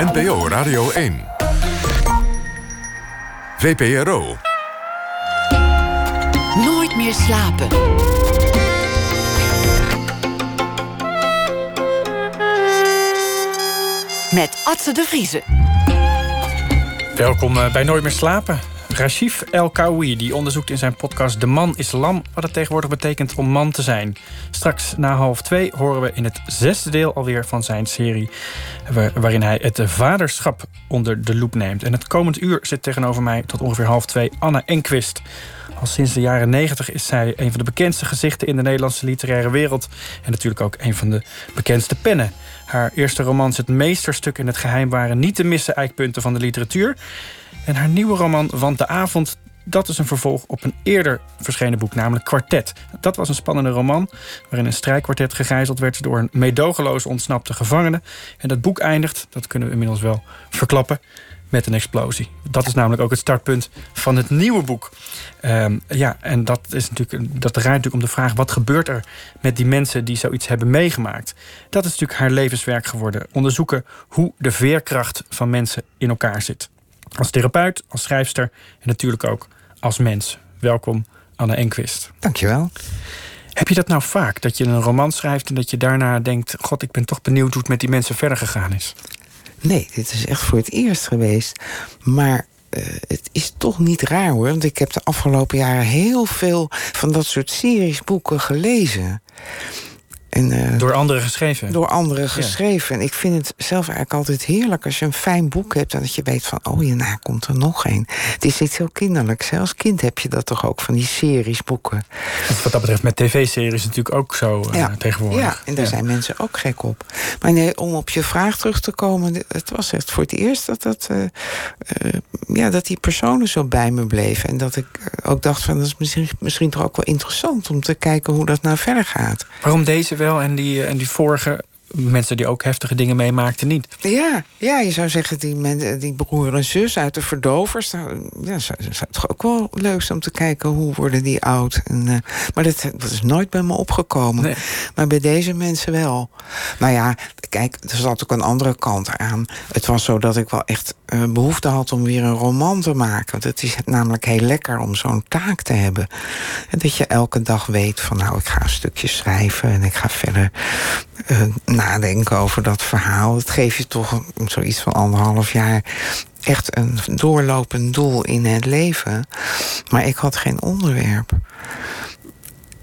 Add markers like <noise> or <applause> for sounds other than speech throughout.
NPO Radio 1. VPRO. Nooit meer slapen. Met Atze de Vriezen. Welkom eh, bij Nooit meer slapen. Rashif El Kawi die onderzoekt in zijn podcast De Man is Lam... wat het tegenwoordig betekent om man te zijn. Straks na half twee horen we in het zesde deel alweer van zijn serie... waarin hij het vaderschap onder de loep neemt. En het komend uur zit tegenover mij tot ongeveer half twee Anna Enquist... Al sinds de jaren 90 is zij een van de bekendste gezichten in de Nederlandse literaire wereld. En natuurlijk ook een van de bekendste pennen. Haar eerste romans Het Meesterstuk in het Geheim waren niet te missen eikpunten van de literatuur. En haar nieuwe roman Want de Avond dat is een vervolg op een eerder verschenen boek, namelijk Kwartet. Dat was een spannende roman waarin een strijkkwartet gegijzeld werd door een meedogenloos ontsnapte gevangene. En dat boek eindigt, dat kunnen we inmiddels wel verklappen, met een explosie. Dat is namelijk ook het startpunt van het nieuwe boek. Ehm, ja, en dat, is natuurlijk, dat draait natuurlijk om de vraag... wat gebeurt er met die mensen die zoiets hebben meegemaakt? Dat is natuurlijk haar levenswerk geworden. Onderzoeken hoe de veerkracht van mensen in elkaar zit. Als therapeut, als schrijfster en natuurlijk ook als mens. Welkom, Anne Enquist. Dankjewel. Heb je dat nou vaak? Dat je een roman schrijft en dat je daarna denkt... god, ik ben toch benieuwd hoe het met die mensen verder gegaan is? Nee, dit is echt voor het eerst geweest. Maar uh, het is toch niet raar hoor. Want ik heb de afgelopen jaren heel veel van dat soort series boeken gelezen. En, uh, door anderen geschreven? Door anderen geschreven. En ik vind het zelf eigenlijk altijd heerlijk als je een fijn boek hebt... en dat je weet van, oh hierna komt er nog een. Het is iets heel kinderlijks. Als kind heb je dat toch ook, van die series, boeken. Wat dat betreft met tv-series natuurlijk ook zo uh, ja. tegenwoordig. Ja, en daar zijn mensen ook gek op. Maar nee, om op je vraag terug te komen... het was echt voor het eerst dat, dat, uh, ja, dat die personen zo bij me bleven. En dat ik ook dacht van, dat is misschien, misschien toch ook wel interessant... om te kijken hoe dat nou verder gaat. Waarom deze wel en die, en die vorige mensen die ook heftige dingen meemaakten niet. Ja, ja je zou zeggen, die, die broer en zus uit de verdovers... Nou, ja, zou, zou toch ook wel leuk zijn om te kijken hoe worden die oud. En, uh, maar dat, dat is nooit bij me opgekomen. Nee. Maar bij deze mensen wel. Nou ja, kijk, er zat ook een andere kant aan. Het was zo dat ik wel echt uh, behoefte had om weer een roman te maken. Want het is namelijk heel lekker om zo'n taak te hebben. En dat je elke dag weet van nou, ik ga een stukje schrijven... en ik ga verder... Uh, nadenken over dat verhaal. Het geeft je toch zoiets van anderhalf jaar echt een doorlopend doel in het leven. Maar ik had geen onderwerp.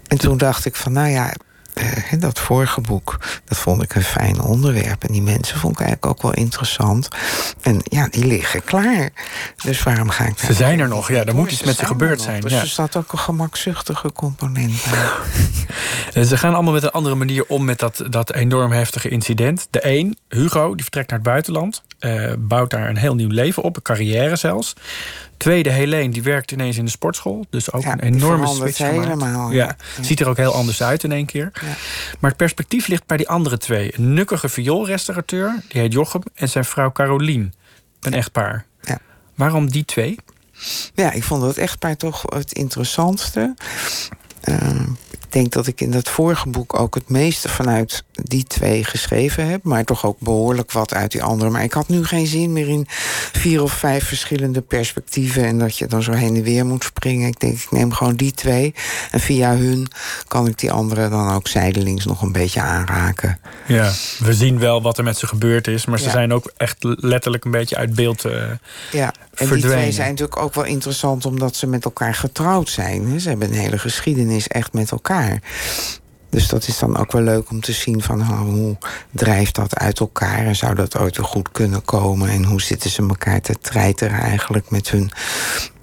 En toen dacht ik van, nou ja, uh, dat vorige boek, dat vond ik een fijn onderwerp. En die mensen vond ik eigenlijk ook wel interessant. En ja, die liggen klaar. Dus waarom ga ik Ze zijn er nog, ja, er moet iets met ze gebeurd zijn. Dus ja. er staat ook een gemakzuchtige component bij. <laughs> ze gaan allemaal met een andere manier om met dat, dat enorm heftige incident. De een, Hugo, die vertrekt naar het buitenland. Uh, bouwt daar een heel nieuw leven op, een carrière zelfs. Tweede, Helene, die werkt ineens in de sportschool. Dus ook ja, een enorme switch helemaal. Ja. ja. Ziet er ook heel anders uit in één keer. Ja. Maar het perspectief ligt bij die andere twee. Een nukkige vioolrestaurateur, die heet Jochem... en zijn vrouw Carolien, een echtpaar. Ja. Waarom die twee? Ja, ik vond dat echtpaar toch het interessantste. Uh, ik denk dat ik in dat vorige boek ook het meeste vanuit die twee geschreven heb. Maar toch ook behoorlijk wat uit die andere. Maar ik had nu geen zin meer in vier of vijf verschillende perspectieven. En dat je dan zo heen en weer moet springen. Ik denk, ik neem gewoon die twee. En via hun kan ik die andere dan ook zijdelings nog een beetje aanraken. Ja, we zien wel wat er met ze gebeurd is. Maar ze ja. zijn ook echt letterlijk een beetje uit beeld uh, Ja, en verdwenen. die twee zijn natuurlijk ook wel interessant omdat ze met elkaar getrouwd zijn. Ze hebben een hele geschiedenis echt met elkaar. Dus dat is dan ook wel leuk om te zien van oh, hoe drijft dat uit elkaar en zou dat ooit weer goed kunnen komen en hoe zitten ze elkaar te treiteren eigenlijk met hun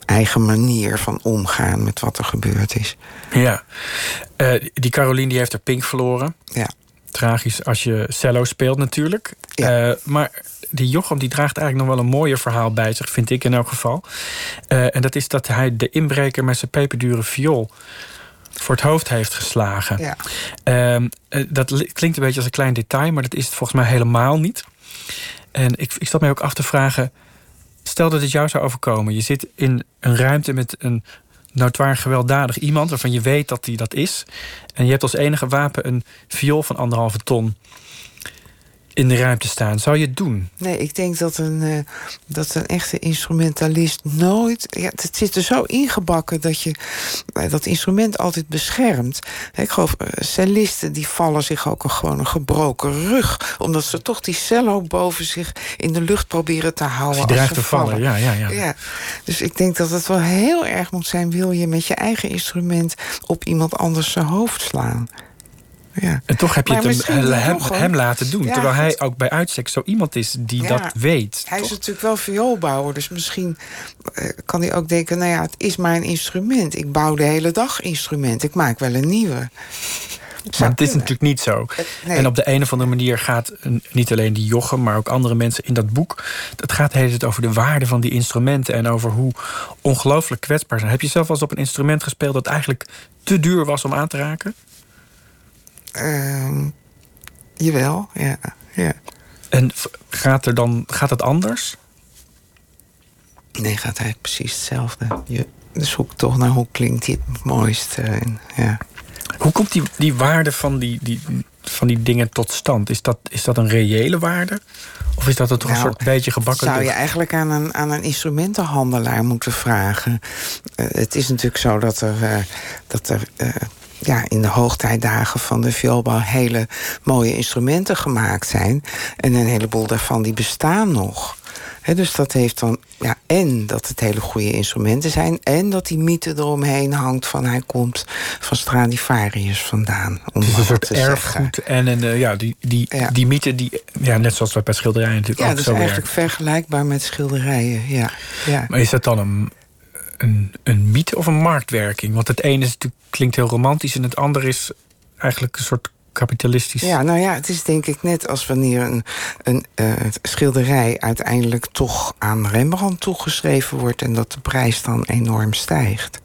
eigen manier van omgaan met wat er gebeurd is. Ja, uh, die Caroline die heeft haar pink verloren. Ja. Tragisch als je cello speelt natuurlijk. Ja. Uh, maar die Jochem die draagt eigenlijk nog wel een mooier verhaal bij zich, vind ik in elk geval. Uh, en dat is dat hij de inbreker met zijn peperdure viool voor het hoofd heeft geslagen. Ja. Um, dat klinkt een beetje als een klein detail, maar dat is het volgens mij helemaal niet. En ik, ik zat mij ook af te vragen. Stel dat het jou zou overkomen. Je zit in een ruimte met een notoir gewelddadig iemand waarvan je weet dat hij dat is. En je hebt als enige wapen een viool van anderhalve ton. In de ruimte staan. Zou je het doen? Nee, ik denk dat een, uh, dat een echte instrumentalist nooit. Ja, het zit er zo ingebakken dat je uh, dat instrument altijd beschermt. Ik geloof, uh, cellisten die vallen zich ook een, gewoon een gebroken rug. Omdat ze toch die cello boven zich in de lucht proberen te houden. Als dreigt te vallen. vallen, ja, ja, ja. ja. Dus ik denk dat het wel heel erg moet zijn. Wil je met je eigen instrument op iemand anders zijn hoofd slaan? Ja. En toch heb je het hem, hem, hem, laten doen. Ja, terwijl hij ook bij uitstek zo iemand is die ja, dat weet. Hij toch? is natuurlijk wel vioolbouwer. Dus misschien uh, kan hij ook denken... nou ja, het is een instrument. Ik bouw de hele dag instrument. Ik maak wel een nieuwe. Maar het is natuurlijk niet zo. Nee. En op de een of andere manier gaat niet alleen die Jochem, maar ook andere mensen in dat boek. Het gaat de hele tijd over de waarde van die instrumenten en over hoe ongelooflijk kwetsbaar zijn. Heb je zelf wel eens op een instrument gespeeld dat eigenlijk te duur was om aan te raken? Uh, jawel, ja, ja. En gaat, er dan, gaat het anders? Nee, gaat eigenlijk precies hetzelfde. Je zoekt toch naar hoe klinkt die het mooiste. En, ja. Hoe komt die, die waarde van die, die, van die dingen tot stand? Is dat, is dat een reële waarde? Of is dat toch nou, een soort beetje gebakken? Zou je eigenlijk aan een, aan een instrumentenhandelaar moeten vragen. Uh, het is natuurlijk zo dat er, uh, dat er uh, ja, in de hoogtijdagen van de vioolbouw hele mooie instrumenten gemaakt zijn. En een heleboel daarvan die bestaan nog. dus dat heeft dan, ja, en dat het hele goede instrumenten zijn, en dat die mythe eromheen hangt van hij komt van Stradivarius vandaan. Om het is een soort erfgoed en, en uh, ja, die, die, ja. die mythe, die, ja, net zoals bij schilderijen natuurlijk ja, ook zo Ja, dat is eigenlijk vergelijkbaar met schilderijen, ja. ja. Maar is dat dan een een, een mythe of een marktwerking? Want het ene is natuurlijk, klinkt heel romantisch en het andere is eigenlijk een soort kapitalistisch. Ja, nou ja, het is denk ik net als wanneer een, een uh, schilderij uiteindelijk toch aan Rembrandt toegeschreven wordt en dat de prijs dan enorm stijgt.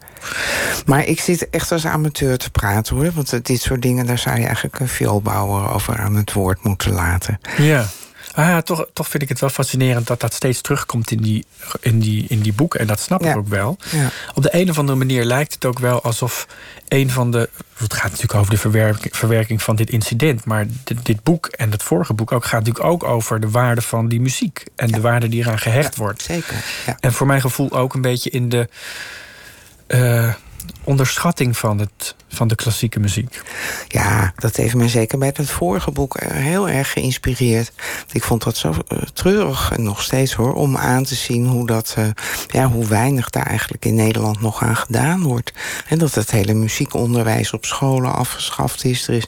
Maar ik zit echt als amateur te praten hoor. Want dit soort dingen, daar zou je eigenlijk een vioolbouwer over aan het woord moeten laten. Ja. Ah, toch, toch vind ik het wel fascinerend dat dat steeds terugkomt in die, in die, in die boeken. En dat snap ik ook wel. Ja. Op de een of andere manier lijkt het ook wel alsof een van de. Het gaat natuurlijk over de verwerking, verwerking van dit incident. Maar dit, dit, boek en het vorige boek ook gaat natuurlijk ook over de waarde van die muziek. En de waarde die eraan gehecht wordt. Zeker. En voor mijn gevoel ook een beetje in de. Uh, onderschatting van, het, van de klassieke muziek. Ja, dat heeft mij zeker bij het vorige boek heel erg geïnspireerd. Ik vond dat zo uh, treurig, en nog steeds hoor, om aan te zien hoe, dat, uh, ja, hoe weinig daar eigenlijk in Nederland nog aan gedaan wordt. En dat het hele muziekonderwijs op scholen afgeschaft is. Er is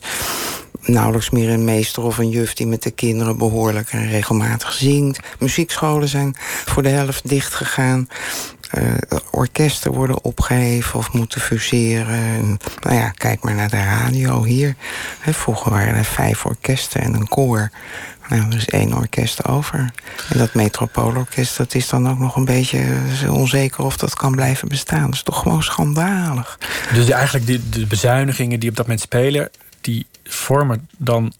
nauwelijks meer een meester of een juf die met de kinderen behoorlijk en regelmatig zingt. Muziekscholen zijn voor de helft dicht gegaan. Uh, orkesten worden opgeheven of moeten fuseren. En, nou ja, kijk maar naar de radio hier. He, vroeger waren er vijf orkesten en een koor. Nou, er is één orkest over. En dat metropoolorkest, dat is dan ook nog een beetje onzeker of dat kan blijven bestaan. Dat is toch gewoon schandalig. Dus eigenlijk de bezuinigingen die op dat moment spelen, die vormen dan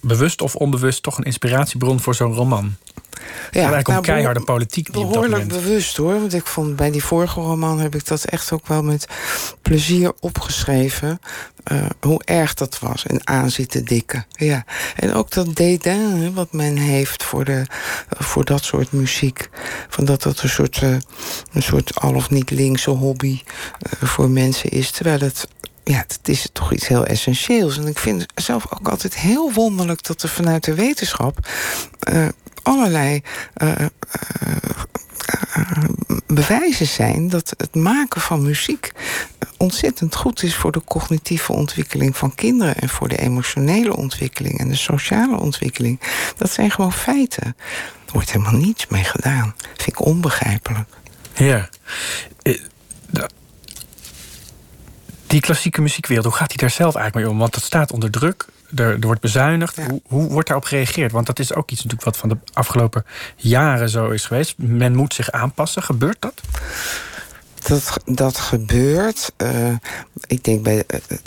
bewust of onbewust toch een inspiratiebron voor zo'n roman. Ja, eigenlijk nou, keiharde politiek. Behoorlijk bewust hoor. Want ik vond bij die vorige roman heb ik dat echt ook wel met plezier opgeschreven. Uh, hoe erg dat was. En aan zitten dikken. Ja. En ook dat dédain wat men heeft voor, de, voor dat soort muziek. Van dat dat een soort, uh, een soort al of niet linkse hobby uh, voor mensen is. Terwijl het ja, het is toch iets heel essentieels. En ik vind zelf ook altijd heel wonderlijk dat er vanuit de wetenschap uh, allerlei uh, uh, bewijzen zijn dat het maken van muziek ontzettend goed is voor de cognitieve ontwikkeling van kinderen en voor de emotionele ontwikkeling en de sociale ontwikkeling. Dat zijn gewoon feiten. Er wordt helemaal niets mee gedaan. Dat vind ik onbegrijpelijk. Ja die klassieke muziekwereld, hoe gaat die daar zelf eigenlijk mee om? Want dat staat onder druk, er, er wordt bezuinigd. Hoe, hoe, wordt daarop gereageerd? Want dat is ook iets natuurlijk wat van de afgelopen jaren zo is geweest. Men moet zich aanpassen. Gebeurt dat? Dat, dat gebeurt. Uh, ik denk bij, uh,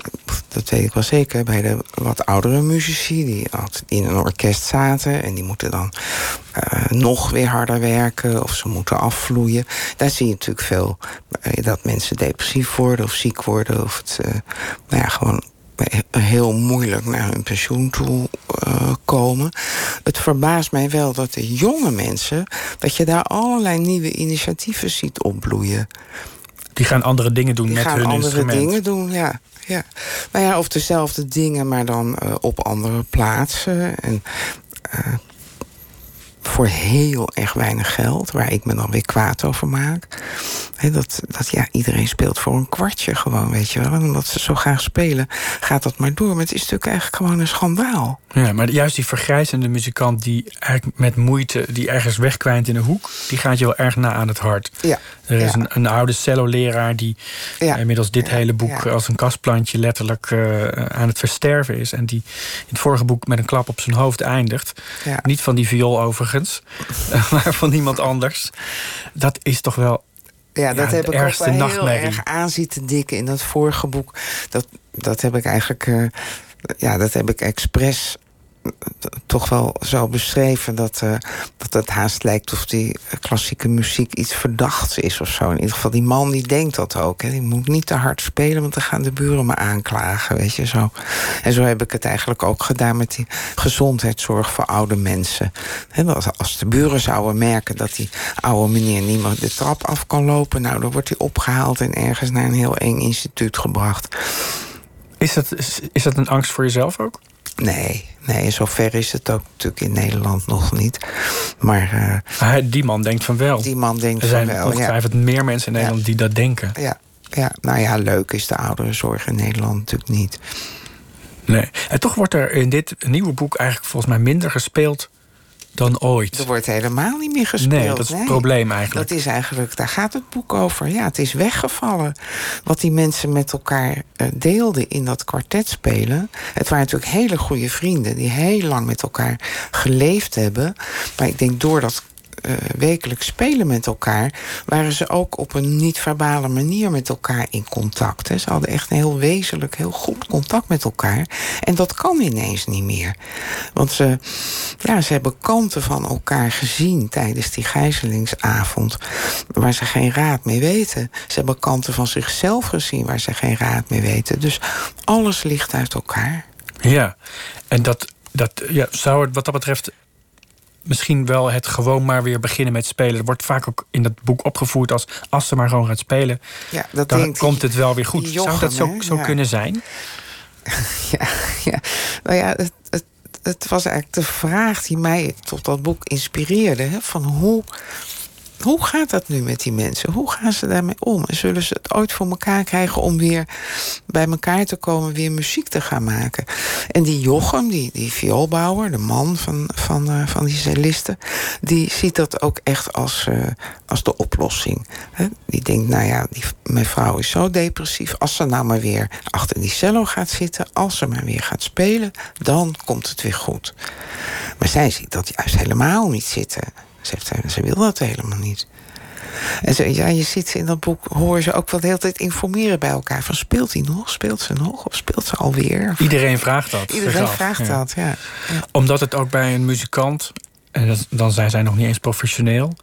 dat weet ik wel zeker, bij de wat oudere muzici die altijd in een orkest zaten en die moeten dan uh, nog weer harder werken of ze moeten afvloeien. Daar zie je natuurlijk veel dat mensen depressief worden of ziek worden of het nou ja, gewoon heel moeilijk naar hun pensioen toe uh, komen. Het verbaast mij wel dat de jonge mensen... dat je daar allerlei nieuwe initiatieven ziet opbloeien. Die gaan andere dingen doen Die met gaan hun andere instrument. dingen doen, ja. ja. Nou ja, of dezelfde dingen, maar dan uh, op andere plaatsen. En uh, voor heel erg weinig geld, waar ik me dan weer kwaad over maak. He, dat, dat ja, iedereen speelt voor een kwartje gewoon, weet je wel. En omdat ze zo graag spelen, gaat dat maar door. Maar het is natuurlijk eigenlijk gewoon een schandaal. Ja, maar juist die vergrijzende muzikant die eigenlijk met moeite... die ergens wegkwijnt in een hoek, die gaat je wel erg na aan het hart. Ja. Er is ja. een, een oude celloleraar die ja. inmiddels dit ja. hele boek... Als een kastplantje letterlijk uh, aan het versterven is. En die in het vorige boek met een klap op zijn hoofd eindigt. Niet van die viool <laughs> maar van iemand anders. Dat is toch wel ja, dat ja, heb ik ook wel nachtmerrie. heel erg aan zitten dikken in dat vorige boek. Dat, dat heb ik eigenlijk, uh, ja, dat heb ik expres toch wel zo beschreven dat, uh, dat het haast lijkt of die klassieke muziek iets verdachts is of zo. In ieder geval, die man die denkt dat ook. Hè. Die moet niet te hard spelen, want dan gaan de buren me aanklagen, weet je zo. En zo heb ik het eigenlijk ook gedaan met die gezondheidszorg voor oude mensen. Als de buren zouden merken dat die oude meneer niet meer de trap af kan lopen, nou, dan wordt hij opgehaald en ergens naar een heel eng instituut gebracht. Is dat, is, is dat een angst voor jezelf ook? Nee, nee, zover is het ook natuurlijk in Nederland nog niet. Maar, uh, die man denkt van wel. Die man denkt er zijn van wel. ongetwijfeld ja. meer mensen in Nederland ja. die dat denken. Ja, ja, nou ja, leuk is de ouderenzorg in Nederland natuurlijk niet. Nee, en toch wordt er in dit nieuwe boek eigenlijk volgens mij minder gespeeld dan ooit. Er wordt helemaal niet meer gespeeld. Nee, dat is het nee. probleem eigenlijk. Dat is eigenlijk, daar gaat het boek over. Ja, het is weggevallen. Wat die mensen met elkaar uh, deelden in dat kwartet spelen. Het waren natuurlijk hele goede vrienden die heel lang met elkaar geleefd hebben. Maar ik denk door dat uh, wekelijks spelen met elkaar, waren ze ook op een niet-verbale manier met elkaar in contact. Ze hadden echt een heel wezenlijk, heel goed contact met elkaar. En dat kan ineens niet meer. Want ze, ja, ze hebben kanten van elkaar gezien tijdens die gijzelingsavond, waar ze geen raad mee weten. Ze hebben kanten van zichzelf gezien waar ze geen raad mee weten. Dus alles ligt uit elkaar. Ja, en dat, dat ja, zou het wat dat betreft misschien wel het gewoon maar weer beginnen met spelen. Er wordt vaak ook in dat boek opgevoerd als als ze maar gewoon gaat spelen, ja, dat dan komt het wel weer goed. Jochem, Zou dat zo, zo ja. kunnen zijn? <laughs> Ja, ja. nou ja, het, het, het, was eigenlijk de vraag die mij tot dat boek inspireerde. Hè? Van hoe, hoe gaat dat nu met die mensen? Hoe gaan ze daarmee om? En zullen ze het ooit voor elkaar krijgen om weer bij elkaar te komen, weer muziek te gaan maken? En die Jochem, die, die vioolbouwer, de man van, van, uh, van die cellisten, die ziet dat ook echt als, uh, als de oplossing. Die denkt, nou ja, die, mijn vrouw is zo depressief. Als ze nou maar weer achter die cello gaat zitten, als ze maar weer gaat spelen, dan komt het weer goed. Maar zij ziet dat juist helemaal niet zitten. Zegt zij, ze wil dat helemaal niet. En ze, ja, je ziet in dat boek, hoor ze ook wel de hele tijd informeren bij elkaar. Van speelt hij nog? Speelt ze nog? Of speelt ze alweer? Iedereen vraagt dat. Iedereen vraagt ja. dat, ja. ja. Omdat het ook bij een muzikant, en dat, dan zijn zij nog niet eens professioneel,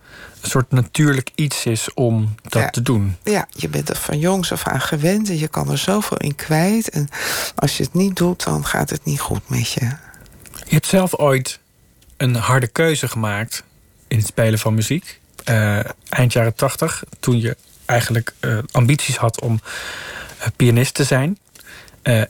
een soort natuurlijk iets is om dat ja. te doen. Ja, je bent er van jongs af aan gewend en je kan er zoveel in kwijt. En als je het niet doet, dan gaat het niet goed met je. Je hebt zelf ooit een harde keuze gemaakt in het spelen van muziek. Uh, eind jaren tachtig, toen je eigenlijk uh, ambities had om uh, pianist te zijn.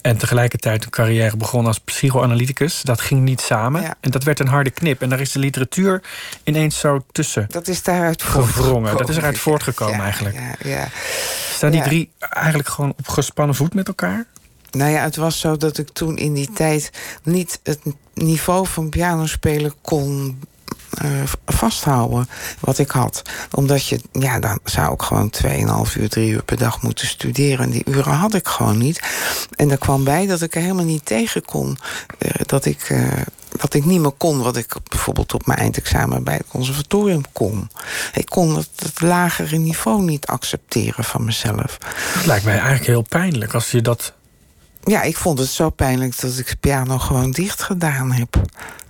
En tegelijkertijd een carrière begon als psychoanalyticus. Dat ging niet samen. Ja. En dat werd een harde knip. En daar is de literatuur ineens zo tussen. Dat is daaruit gevrongen. Dat is eruit voortgekomen ja, eigenlijk. Ja, ja. Staan die drie eigenlijk gewoon op gespannen voet met elkaar? Nou ja, het was zo dat ik toen in die tijd niet het niveau van pianospelen kon uh, vasthouden wat ik had. Omdat je, ja, dan zou ik gewoon 2,5 uur, 3 uur per dag moeten studeren. En die uren had ik gewoon niet. En er kwam bij dat ik er helemaal niet tegen kon. Uh, dat ik. Uh, dat ik niet meer kon wat ik bijvoorbeeld op mijn eindexamen bij het conservatorium kon. Ik kon het, het lagere niveau niet accepteren van mezelf. Het lijkt mij eigenlijk heel pijnlijk als je dat ja, ik vond het zo pijnlijk dat ik de piano gewoon dicht gedaan heb.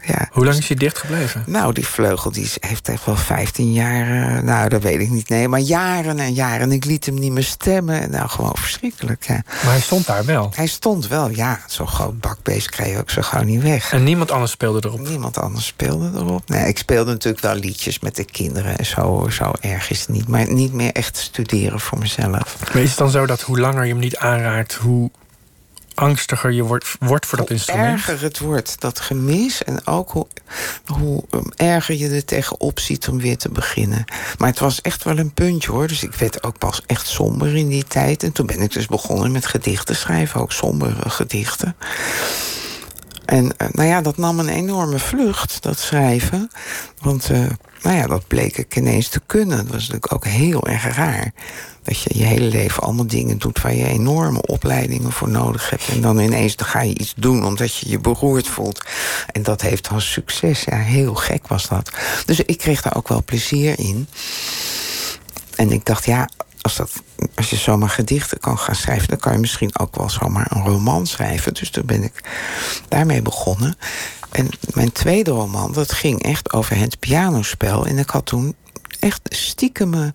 Ja. Hoe lang is hij dicht gebleven? Nou, die vleugel die heeft echt wel 15 jaar. Uh, nou, dat weet ik niet. Nee, maar jaren en jaren. Ik liet hem niet meer stemmen. Nou, gewoon verschrikkelijk. Ja. Maar hij stond daar wel. Hij stond wel, ja. Zo'n groot bakbeest kreeg je ook zo gauw niet weg. En niemand anders speelde erop? Niemand anders speelde erop. Nee, ik speelde natuurlijk wel liedjes met de kinderen en zo. Zo erg is het niet. Maar niet meer echt studeren voor mezelf. Maar is het dan zo dat hoe langer je hem niet aanraakt, hoe angstiger je wordt, wordt voor dat instrument? Hoe erger het wordt, dat gemis. En ook hoe, hoe um, erger je er tegenop ziet om weer te beginnen. Maar het was echt wel een puntje hoor. Dus ik werd ook pas echt somber in die tijd. En toen ben ik dus begonnen met gedichten schrijven. Ook sombere gedichten. En uh, nou ja, dat nam een enorme vlucht, dat schrijven. Want uh, nou ja, dat bleek ik ineens te kunnen. Dat was natuurlijk ook heel erg raar. Dat je je hele leven allemaal dingen doet waar je enorme opleidingen voor nodig hebt. En dan ineens dan ga je iets doen omdat je je beroerd voelt. En dat heeft dan succes. Ja, heel gek was dat. Dus ik kreeg daar ook wel plezier in. En ik dacht, ja, als, dat, als je zomaar gedichten kan gaan schrijven, dan kan je misschien ook wel zomaar een roman schrijven. Dus toen ben ik daarmee begonnen. En mijn tweede roman, dat ging echt over het pianospel. En ik had toen echt stiekem uh,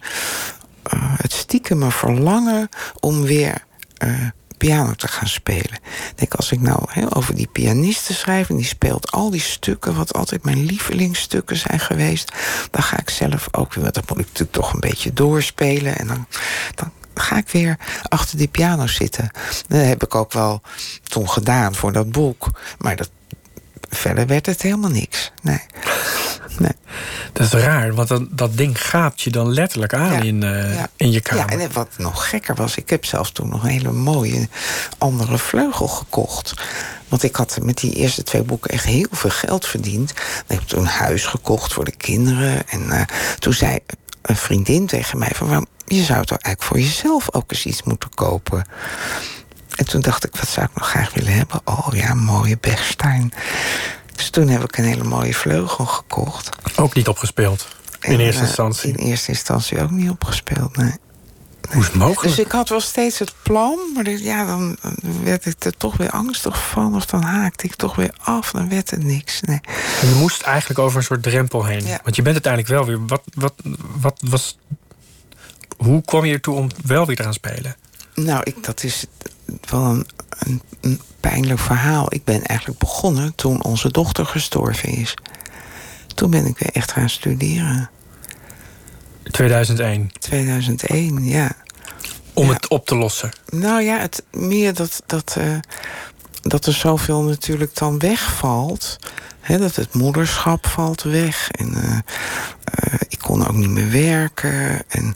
het stiekem verlangen om weer uh, piano te gaan spelen. Ik denk, als ik nou he, over die pianisten schrijf... en die speelt al die stukken, wat altijd mijn lievelingsstukken zijn geweest... dan ga ik zelf ook weer, dat moet ik natuurlijk toch een beetje doorspelen... en dan, dan ga ik weer achter die piano zitten. Dat heb ik ook wel toen gedaan voor dat boek. Maar dat, verder werd het helemaal niks. Nee. nee. Dat is raar, want dat, dat ding gaapt je dan letterlijk aan Ja, in, eh, ja. in je kamer. Ja, en wat nog gekker was, ik heb zelfs toen nog een hele mooie andere vleugel gekocht. Want ik had met die eerste twee boeken echt heel veel geld verdiend. Ik heb toen een huis gekocht voor de kinderen. En eh, toen zei een vriendin tegen mij van... "Waarom- je zou toch eigenlijk voor jezelf ook eens iets moeten kopen. En toen dacht ik, wat zou ik nog graag willen hebben? Oh ja, een mooie Bechstein. Dus toen heb ik een hele mooie vleugel gekocht. Ook niet opgespeeld. In En, eerste eh, instantie. In eerste instantie ook niet opgespeeld, nee. Hoe is het mogelijk? Dus ik had wel steeds het plan, maar ja, dan werd ik er toch weer angstig van. Of dan haakte ik toch weer af, dan werd het niks. Nee. En je moest eigenlijk over een soort drempel heen. Ja. Want je bent uiteindelijk wel weer. Wat, wat, wat was. Hoe kwam je ertoe om wel weer te gaan spelen? Nou, ik, dat is wel een, een, een pijnlijk verhaal. Ik ben eigenlijk begonnen toen onze dochter gestorven is. Toen ben ik weer echt gaan studeren. 2001. 2001, ja. Om Ja. het op te lossen. Nou ja, het, meer dat, dat, eh, dat er zoveel natuurlijk dan wegvalt. Dat het moederschap valt weg. En eh, eh, ik kon ook niet meer werken. En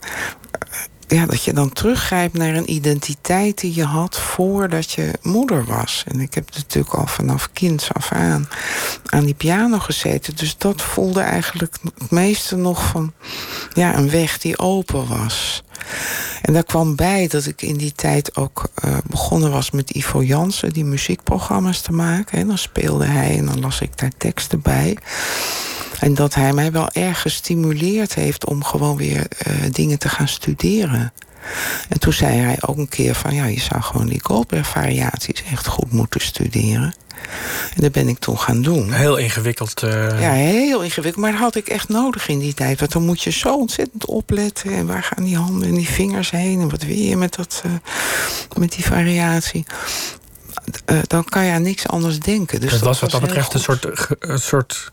ja, dat je dan teruggrijpt naar een identiteit die je had voordat je moeder was. En ik heb natuurlijk al vanaf kinds af aan aan die piano gezeten. Dus dat voelde eigenlijk het meeste nog van ja, een weg die open was. En daar kwam bij dat ik in die tijd ook eh, begonnen was met Ivo Jansen, die muziekprogramma's te maken. En dan speelde hij en dan las ik daar teksten bij. En dat hij mij wel erg gestimuleerd heeft om gewoon weer eh, dingen te gaan studeren. En toen zei hij ook een keer van ja, je zou gewoon die Goldberg-variaties echt goed moeten studeren. En dat ben ik toen gaan doen. Heel ingewikkeld. eh, Ja, heel ingewikkeld. Maar dat had ik echt nodig in die tijd. Want dan moet je zo ontzettend opletten. En waar gaan die handen en die vingers heen? En wat wil je met, dat, eh, met die variatie? Dan kan je aan niks anders denken. Dus het was wat dat betreft een soort, een soort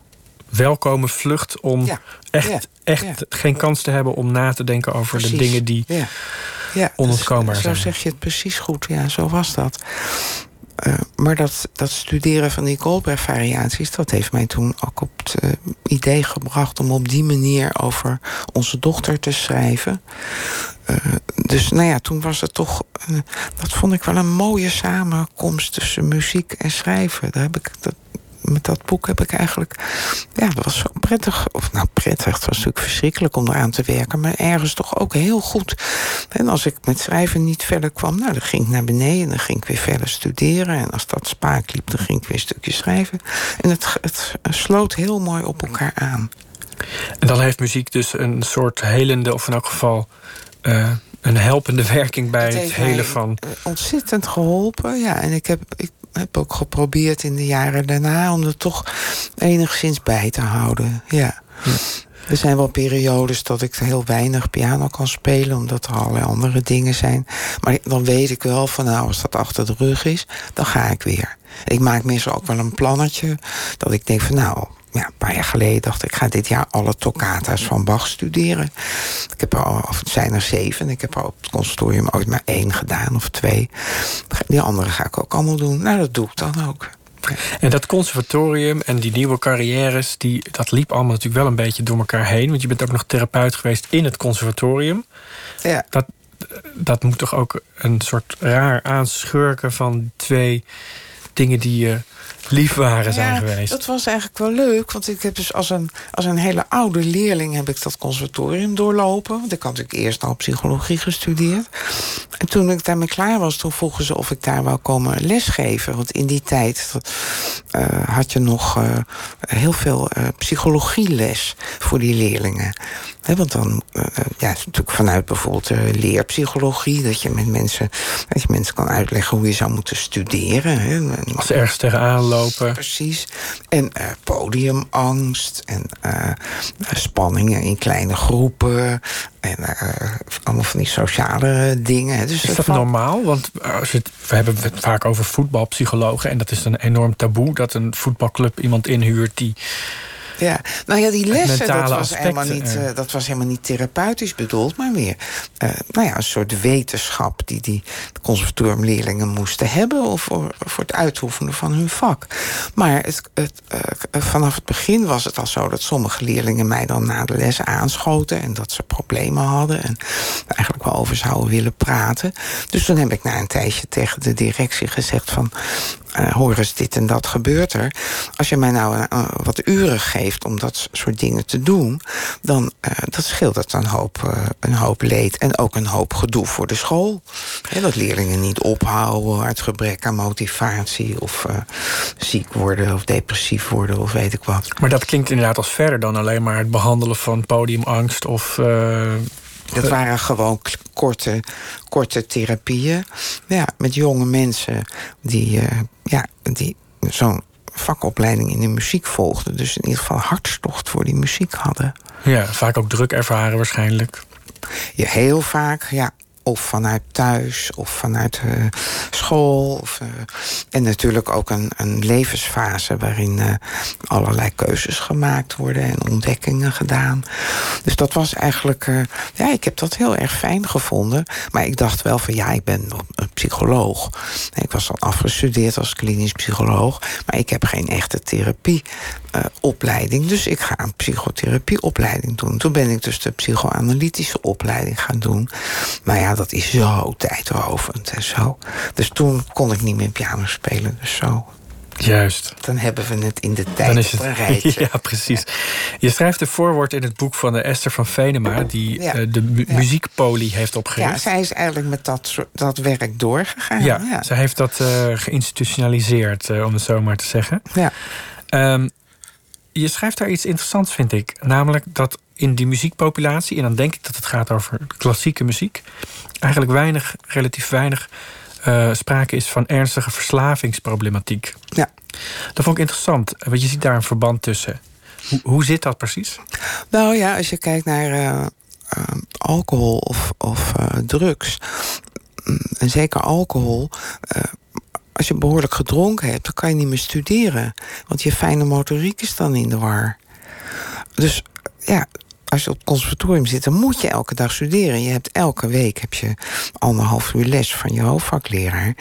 welkome vlucht om Ja, echt, ja, echt ja. geen kans te hebben om na te denken over de dingen die. Ja, ja onontkoombaar dus, Zo zijn. zeg je het precies goed. Ja, zo was dat. Eh, maar dat, dat studeren van die Goldberg-variaties... dat heeft mij toen ook op het eh, idee gebracht... om op die manier over onze dochter te schrijven. Eh, dus nou ja, toen was het toch... dat vond ik wel een mooie samenkomst tussen muziek en schrijven. Daar heb ik... Dat, met dat boek heb ik eigenlijk... Ja, dat was zo prettig. Of nou, prettig. Het was natuurlijk verschrikkelijk om eraan te werken. Maar ergens toch ook heel goed. En als ik met schrijven niet verder kwam... Nou, dan ging ik naar beneden. Dan ging ik weer verder studeren. En als dat spaak liep, dan ging ik weer een stukje schrijven. En het, het sloot heel mooi op elkaar aan. En dan heeft muziek dus een soort helende, of in elk geval. eh, een helpende werking bij het, heeft hele van. Ontzettend geholpen, ja. En ik heb, ik heb ook geprobeerd in de jaren daarna om er toch enigszins bij te houden. Ja. Er zijn wel periodes dat ik heel weinig piano kan spelen, omdat er allerlei andere dingen zijn. Maar dan weet ik wel van nou, als dat achter de rug is, dan ga ik weer. Ik maak meestal ook wel een plannetje dat ik denk van nou, ja, een paar jaar geleden dacht ik, ik ga dit jaar alle toccata's van Bach studeren. Ik heb er al, of het zijn er zeven. Ik heb er op het conservatorium ooit maar één gedaan of twee. Die andere ga ik ook allemaal doen. Nou, dat doe ik dan ook. En dat conservatorium en die nieuwe carrières, die, dat liep allemaal natuurlijk wel een beetje door elkaar heen. Want je bent ook nog therapeut geweest in het conservatorium. Ja. Dat, dat moet toch ook een soort raar aanschurken van twee dingen die je lief waren zijn ja, geweest. Dat was eigenlijk wel leuk, want ik heb dus als een, als een hele oude leerling heb ik dat conservatorium doorlopen. Want ik had natuurlijk eerst al psychologie gestudeerd. En toen ik daarmee klaar was, toen vroegen ze of ik daar wou komen lesgeven. Want in die tijd uh, had je nog uh, heel veel uh, psychologieles voor die leerlingen. He, want dan, ja, natuurlijk vanuit bijvoorbeeld leerpsychologie, dat je met mensen, dat je mensen kan uitleggen hoe je zou moeten studeren. He. Als ze ergens tegenaan lopen. Precies. En uh, podiumangst en uh, spanningen in kleine groepen. En uh, allemaal van die sociale dingen. Dus is dat van... normaal? Want als je het, we hebben het vaak over voetbalpsychologen. En dat is een enorm taboe dat een voetbalclub iemand inhuurt die ja, nou ja, die lessen, dat was, helemaal niet, uh, dat was helemaal niet therapeutisch bedoeld, maar meer uh, nou ja, een soort wetenschap die die conservatoriumleerlingen moesten hebben of voor, voor het uitoefenen van hun vak. Maar het, het, uh, vanaf het begin was het al zo dat sommige leerlingen mij dan na de les aanschoten en dat ze problemen hadden en eigenlijk wel over zouden willen praten. Dus toen heb ik na een tijdje tegen de directie gezegd van uh, hoor eens, dit en dat gebeurt er. Als je mij nou uh, wat uren geeft om dat soort dingen te doen... dan uh, dat scheelt een hoop, een hoop leed en ook een hoop gedoe voor de school. Dat leerlingen niet ophouden uit gebrek aan motivatie... of ziek worden of depressief worden of weet ik wat. Maar dat klinkt inderdaad als verder dan alleen maar het behandelen van podiumangst... of dat waren gewoon korte, korte therapieën. Ja, met jonge mensen die, uh, ja, die zo'n vakopleiding in de muziek volgden. Dus in ieder geval hartstocht voor die muziek hadden. Ja, vaak ook druk ervaren waarschijnlijk. Ja, heel vaak, ja of vanuit thuis of vanuit uh, school. Of, uh, en natuurlijk ook een, een levensfase waarin uh, allerlei keuzes gemaakt worden en ontdekkingen gedaan. Dus dat was eigenlijk, ja, ik heb dat heel erg fijn gevonden. Maar ik dacht wel van ja, ik ben een psycholoog. Ik was dan afgestudeerd als klinisch psycholoog, maar ik heb geen echte therapie. Opleiding. Dus ik ga een psychotherapieopleiding doen. Toen ben ik dus de psychoanalytische opleiding gaan doen. Maar ja, dat is zo tijdrovend en zo. Dus toen kon ik niet meer piano spelen. Dus zo. Juist. Dan hebben we het in de tijd Dan is het, een <laughs> Ja, precies. Je schrijft een voorwoord in het boek van de Esther van Venema... die ja. uh, de mu ja. muziekpolie heeft opgericht. Ja, zij is eigenlijk met dat, dat werk doorgegaan. Ja, ja. zij heeft dat uh, geïnstitutionaliseerd, uh, om het zo maar te zeggen. Ja. Um, je schrijft daar iets interessants, vind ik. Namelijk dat in die muziekpopulatie... en dan denk ik dat het gaat over klassieke muziek... eigenlijk weinig, relatief weinig... Uh, sprake is van ernstige verslavingsproblematiek. Ja. Dat vond ik interessant, want je ziet daar een verband tussen. Hoe, hoe zit dat precies? Nou ja, als je kijkt naar uh, uh, alcohol of, of drugs... en zeker alcohol als je behoorlijk gedronken hebt, dan kan je niet meer studeren. Want je fijne motoriek is dan in de war. Dus ja, als je op het conservatorium zit, dan moet je elke dag studeren. Je hebt elke week heb je anderhalf uur les van je hoofdvakleraar.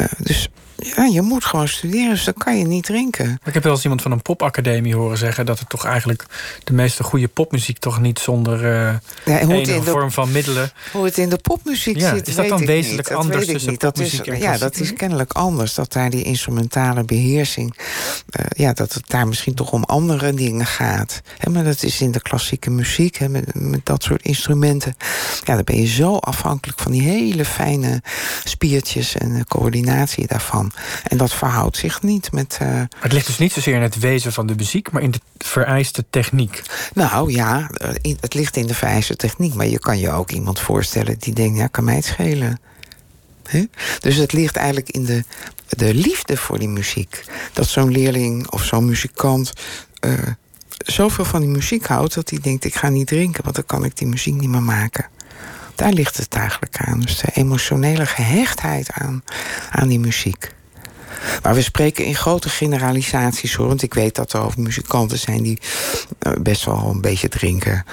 Uh, dus ja, je moet gewoon studeren, dus dan kan je niet drinken. Ik heb wel eens iemand van een popacademie horen zeggen... dat het toch eigenlijk de meeste goede popmuziek... toch niet zonder uh, ja, enige vorm van middelen... Hoe het in de popmuziek ja, zit, Is dat dan wezenlijk dat anders tussen niet. Dat is, Ja, dat is kennelijk anders. Dat daar die instrumentale beheersing... Uh, ja, dat het daar misschien toch om andere dingen gaat. He, maar dat is in de klassieke muziek, he, met, met dat soort instrumenten. Ja, dan ben je zo afhankelijk van die hele fijne spiertjes... en de coördinatie daarvan En dat verhoudt zich niet met. Uh... Maar het ligt dus niet zozeer in het wezen van de muziek, maar in de vereiste techniek. Nou ja, het ligt in de vereiste techniek. Maar je kan je ook iemand voorstellen die denkt: ja, kan mij het schelen. Dus het ligt eigenlijk in de, de liefde voor die muziek. Dat zo'n leerling of zo'n muzikant uh, zoveel van die muziek houdt dat hij denkt: ik ga niet drinken, want dan kan ik die muziek niet meer maken. Daar ligt het eigenlijk aan. Dus de emotionele gehechtheid aan, aan die muziek. Maar we spreken in grote generalisaties hoor. Want ik weet dat er ook muzikanten zijn die eh, best wel een beetje drinken.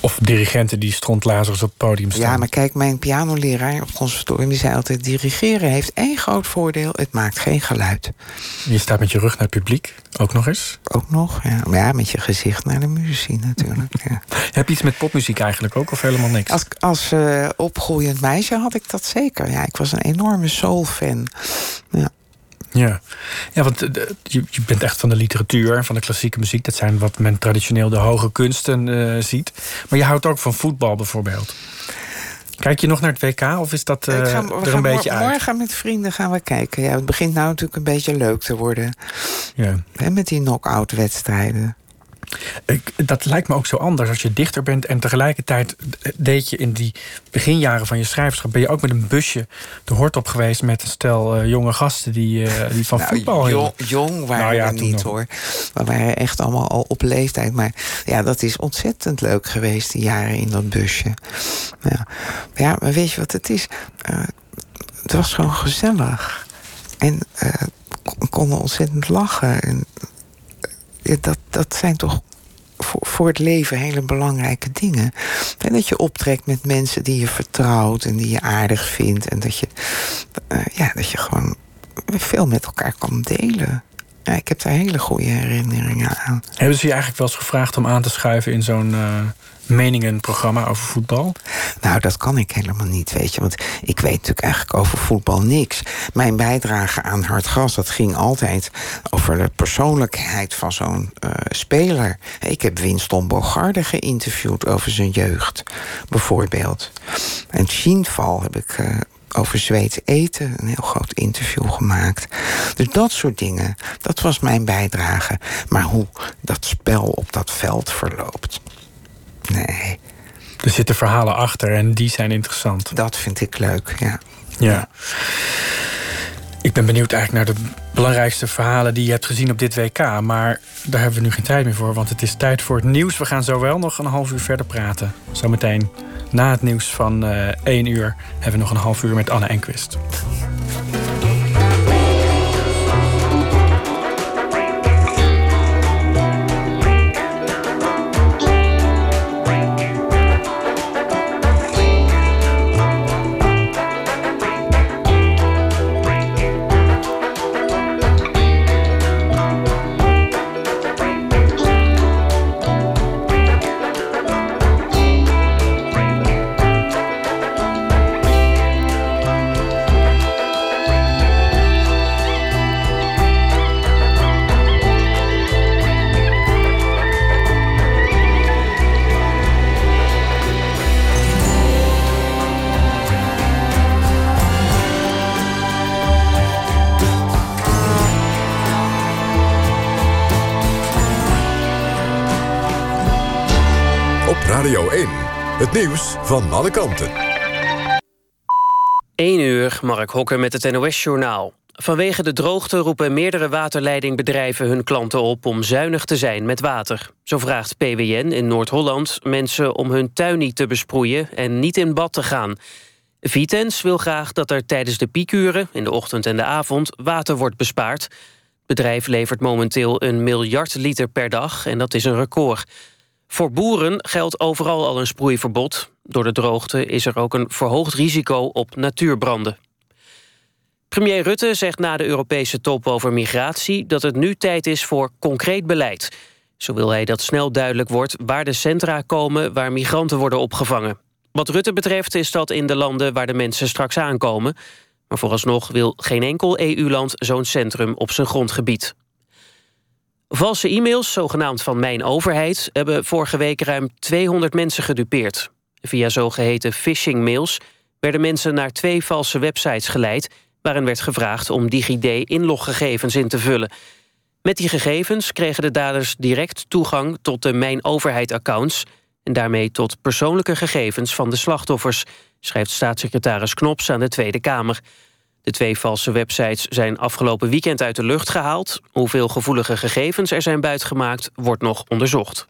Of dirigenten die strontlazers op het podium staan. Ja, maar kijk, mijn pianoleraar op conservatorium... die zei altijd, dirigeren heeft één groot voordeel... het maakt geen geluid. Je staat met je rug naar het publiek, ook nog eens? Ook nog, ja. Maar ja, met je gezicht naar de muziek natuurlijk. Ja. <laughs> Heb je iets met popmuziek eigenlijk ook, of helemaal niks? Als, als uh, opgroeiend meisje had ik dat zeker. Ja, ik was een enorme soul-fan. Ja. Ja, ja want eh, je, je bent echt van de literatuur, van de klassieke muziek. Dat zijn wat men traditioneel de hoge kunsten uh, ziet. Maar je houdt ook van voetbal bijvoorbeeld. Kijk je nog naar het WK of is dat uh, ga, er een beetje uit? Morgen met vrienden gaan we kijken. Ja, het begint nou natuurlijk een beetje leuk te worden. Ja. En met die knock-out wedstrijden. Dat lijkt me ook zo anders als je dichter bent en tegelijkertijd deed je in die beginjaren van je schrijverschap ben je ook met een busje de hort op geweest met een stel uh, jonge gasten die, uh, die van nou, voetbal jong, jong waren nou ja, we niet hoor. We waren echt allemaal al op leeftijd. Maar ja, dat is ontzettend leuk geweest, die jaren in dat busje. Ja, ja maar weet je wat het is? Uh, het was gewoon gezellig. En we konden ontzettend lachen. En dat, dat zijn toch voor, voor het leven hele belangrijke dingen. En dat je optrekt met mensen die je vertrouwt en die je aardig vindt. En dat je, uh, ja, dat je gewoon veel met elkaar kan delen. Ja, ik heb daar hele goede herinneringen aan. Hebben ze je eigenlijk wel eens gevraagd om aan te schuiven in zo'n uh, meningenprogramma over voetbal? Nou, dat kan ik helemaal niet, weet je. Want ik weet natuurlijk eigenlijk over voetbal niks. Mijn bijdrage aan Hartgras, dat ging altijd over de persoonlijkheid van zo'n uh, speler. Ik heb Winston Bogarde geïnterviewd over zijn jeugd, bijvoorbeeld. En Schienval heb ik uh, over Zweeds eten een heel groot interview gemaakt. Dus dat soort dingen, dat was mijn bijdrage. Maar hoe dat spel op dat veld verloopt, nee. Er zitten verhalen achter en die zijn interessant. Dat vind ik leuk, ja. Ja. Ik ben benieuwd eigenlijk naar de belangrijkste verhalen die je hebt gezien op dit WK. Maar daar hebben we nu geen tijd meer voor, want het is tijd voor het nieuws. We gaan zo wel nog een half uur verder praten. Zometeen na het nieuws van uh, 1 uur hebben we nog een half uur met Anne Enquist. Nieuws van alle kanten. 1 uur, Mark Hokker met het NOS-journaal. Vanwege de droogte roepen meerdere waterleidingbedrijven hun klanten op om zuinig te zijn met water. Zo vraagt PWN in Noord-Holland mensen om hun tuin niet te besproeien en niet in bad te gaan. Vitens wil graag dat er tijdens de piekuren, in de ochtend en de avond, water wordt bespaard. Het bedrijf levert momenteel een miljard liter per dag en dat is een record. Voor boeren geldt overal al een sproeiverbod. Door de droogte is er ook een verhoogd risico op natuurbranden. Premier Rutte zegt na de Europese top over migratie... dat het nu tijd is voor concreet beleid. Zo wil hij dat snel duidelijk wordt waar de centra komen... waar migranten worden opgevangen. Wat Rutte betreft is dat in de landen waar de mensen straks aankomen. Maar vooralsnog wil geen enkel EU-land zo'n centrum op zijn grondgebied. Valse e-mails, zogenaamd van Mijn Overheid... hebben vorige week ruim 200 mensen gedupeerd. Via zogeheten phishing-mails werden mensen naar twee valse websites geleid... waarin werd gevraagd om DigiD inloggegevens in te vullen. Met die gegevens kregen de daders direct toegang tot de Mijn Overheid-accounts... en daarmee tot persoonlijke gegevens van de slachtoffers... schrijft staatssecretaris Knops aan de Tweede Kamer. De twee valse websites zijn afgelopen weekend uit de lucht gehaald. Hoeveel gevoelige gegevens er zijn buitgemaakt, wordt nog onderzocht.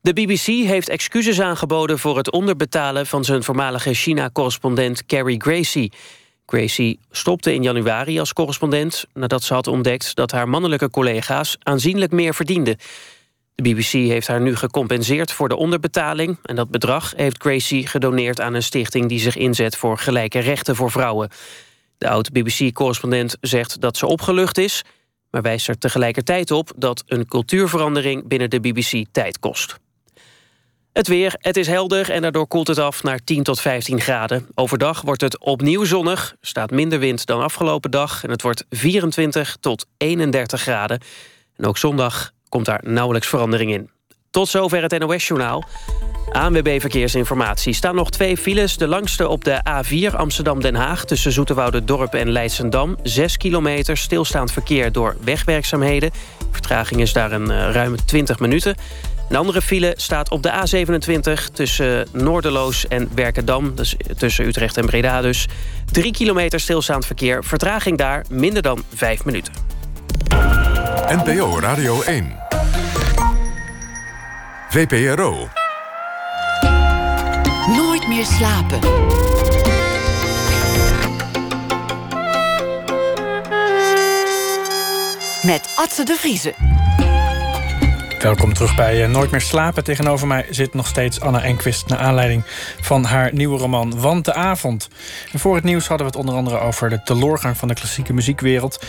De BBC heeft excuses aangeboden voor het onderbetalen... van zijn voormalige China-correspondent Carrie Gracie. Gracie stopte in januari als correspondent... nadat ze had ontdekt dat haar mannelijke collega's... aanzienlijk meer verdienden. De BBC heeft haar nu gecompenseerd voor de onderbetaling... en dat bedrag heeft Gracie gedoneerd aan een stichting... die zich inzet voor gelijke rechten voor vrouwen. De oud-BBC-correspondent zegt dat ze opgelucht is... maar wijst er tegelijkertijd op dat een cultuurverandering... binnen de BBC tijd kost. Het weer, het is helder en daardoor koelt het af naar 10 tot 15 graden. Overdag wordt het opnieuw zonnig, staat minder wind dan afgelopen dag... en het wordt 24 tot 31 graden. En ook zondag komt daar nauwelijks verandering in. Tot zover het NOS-journaal. ANWB Verkeersinformatie. Staan nog twee files. De langste op de A4 Amsterdam-Den Haag... tussen Zoeterwoude Dorp en Leidsendam. 6 kilometer stilstaand verkeer door wegwerkzaamheden. Vertraging is daar een uh, ruime 20 minuten. Een andere file staat op de A27 tussen Noorderloos en Werkendam. Dus tussen Utrecht en Breda dus. 3 kilometer stilstaand verkeer. Vertraging daar minder dan 5 minuten. NPO Radio 1. VPRO. Nooit meer slapen. Met Atze de Vriezen. Welkom terug bij Nooit meer slapen. Tegenover mij zit nog steeds Anna Enquist... naar aanleiding van haar nieuwe roman Want de Avond. Voor het nieuws hadden we het onder andere over de teloorgang... van de klassieke muziekwereld.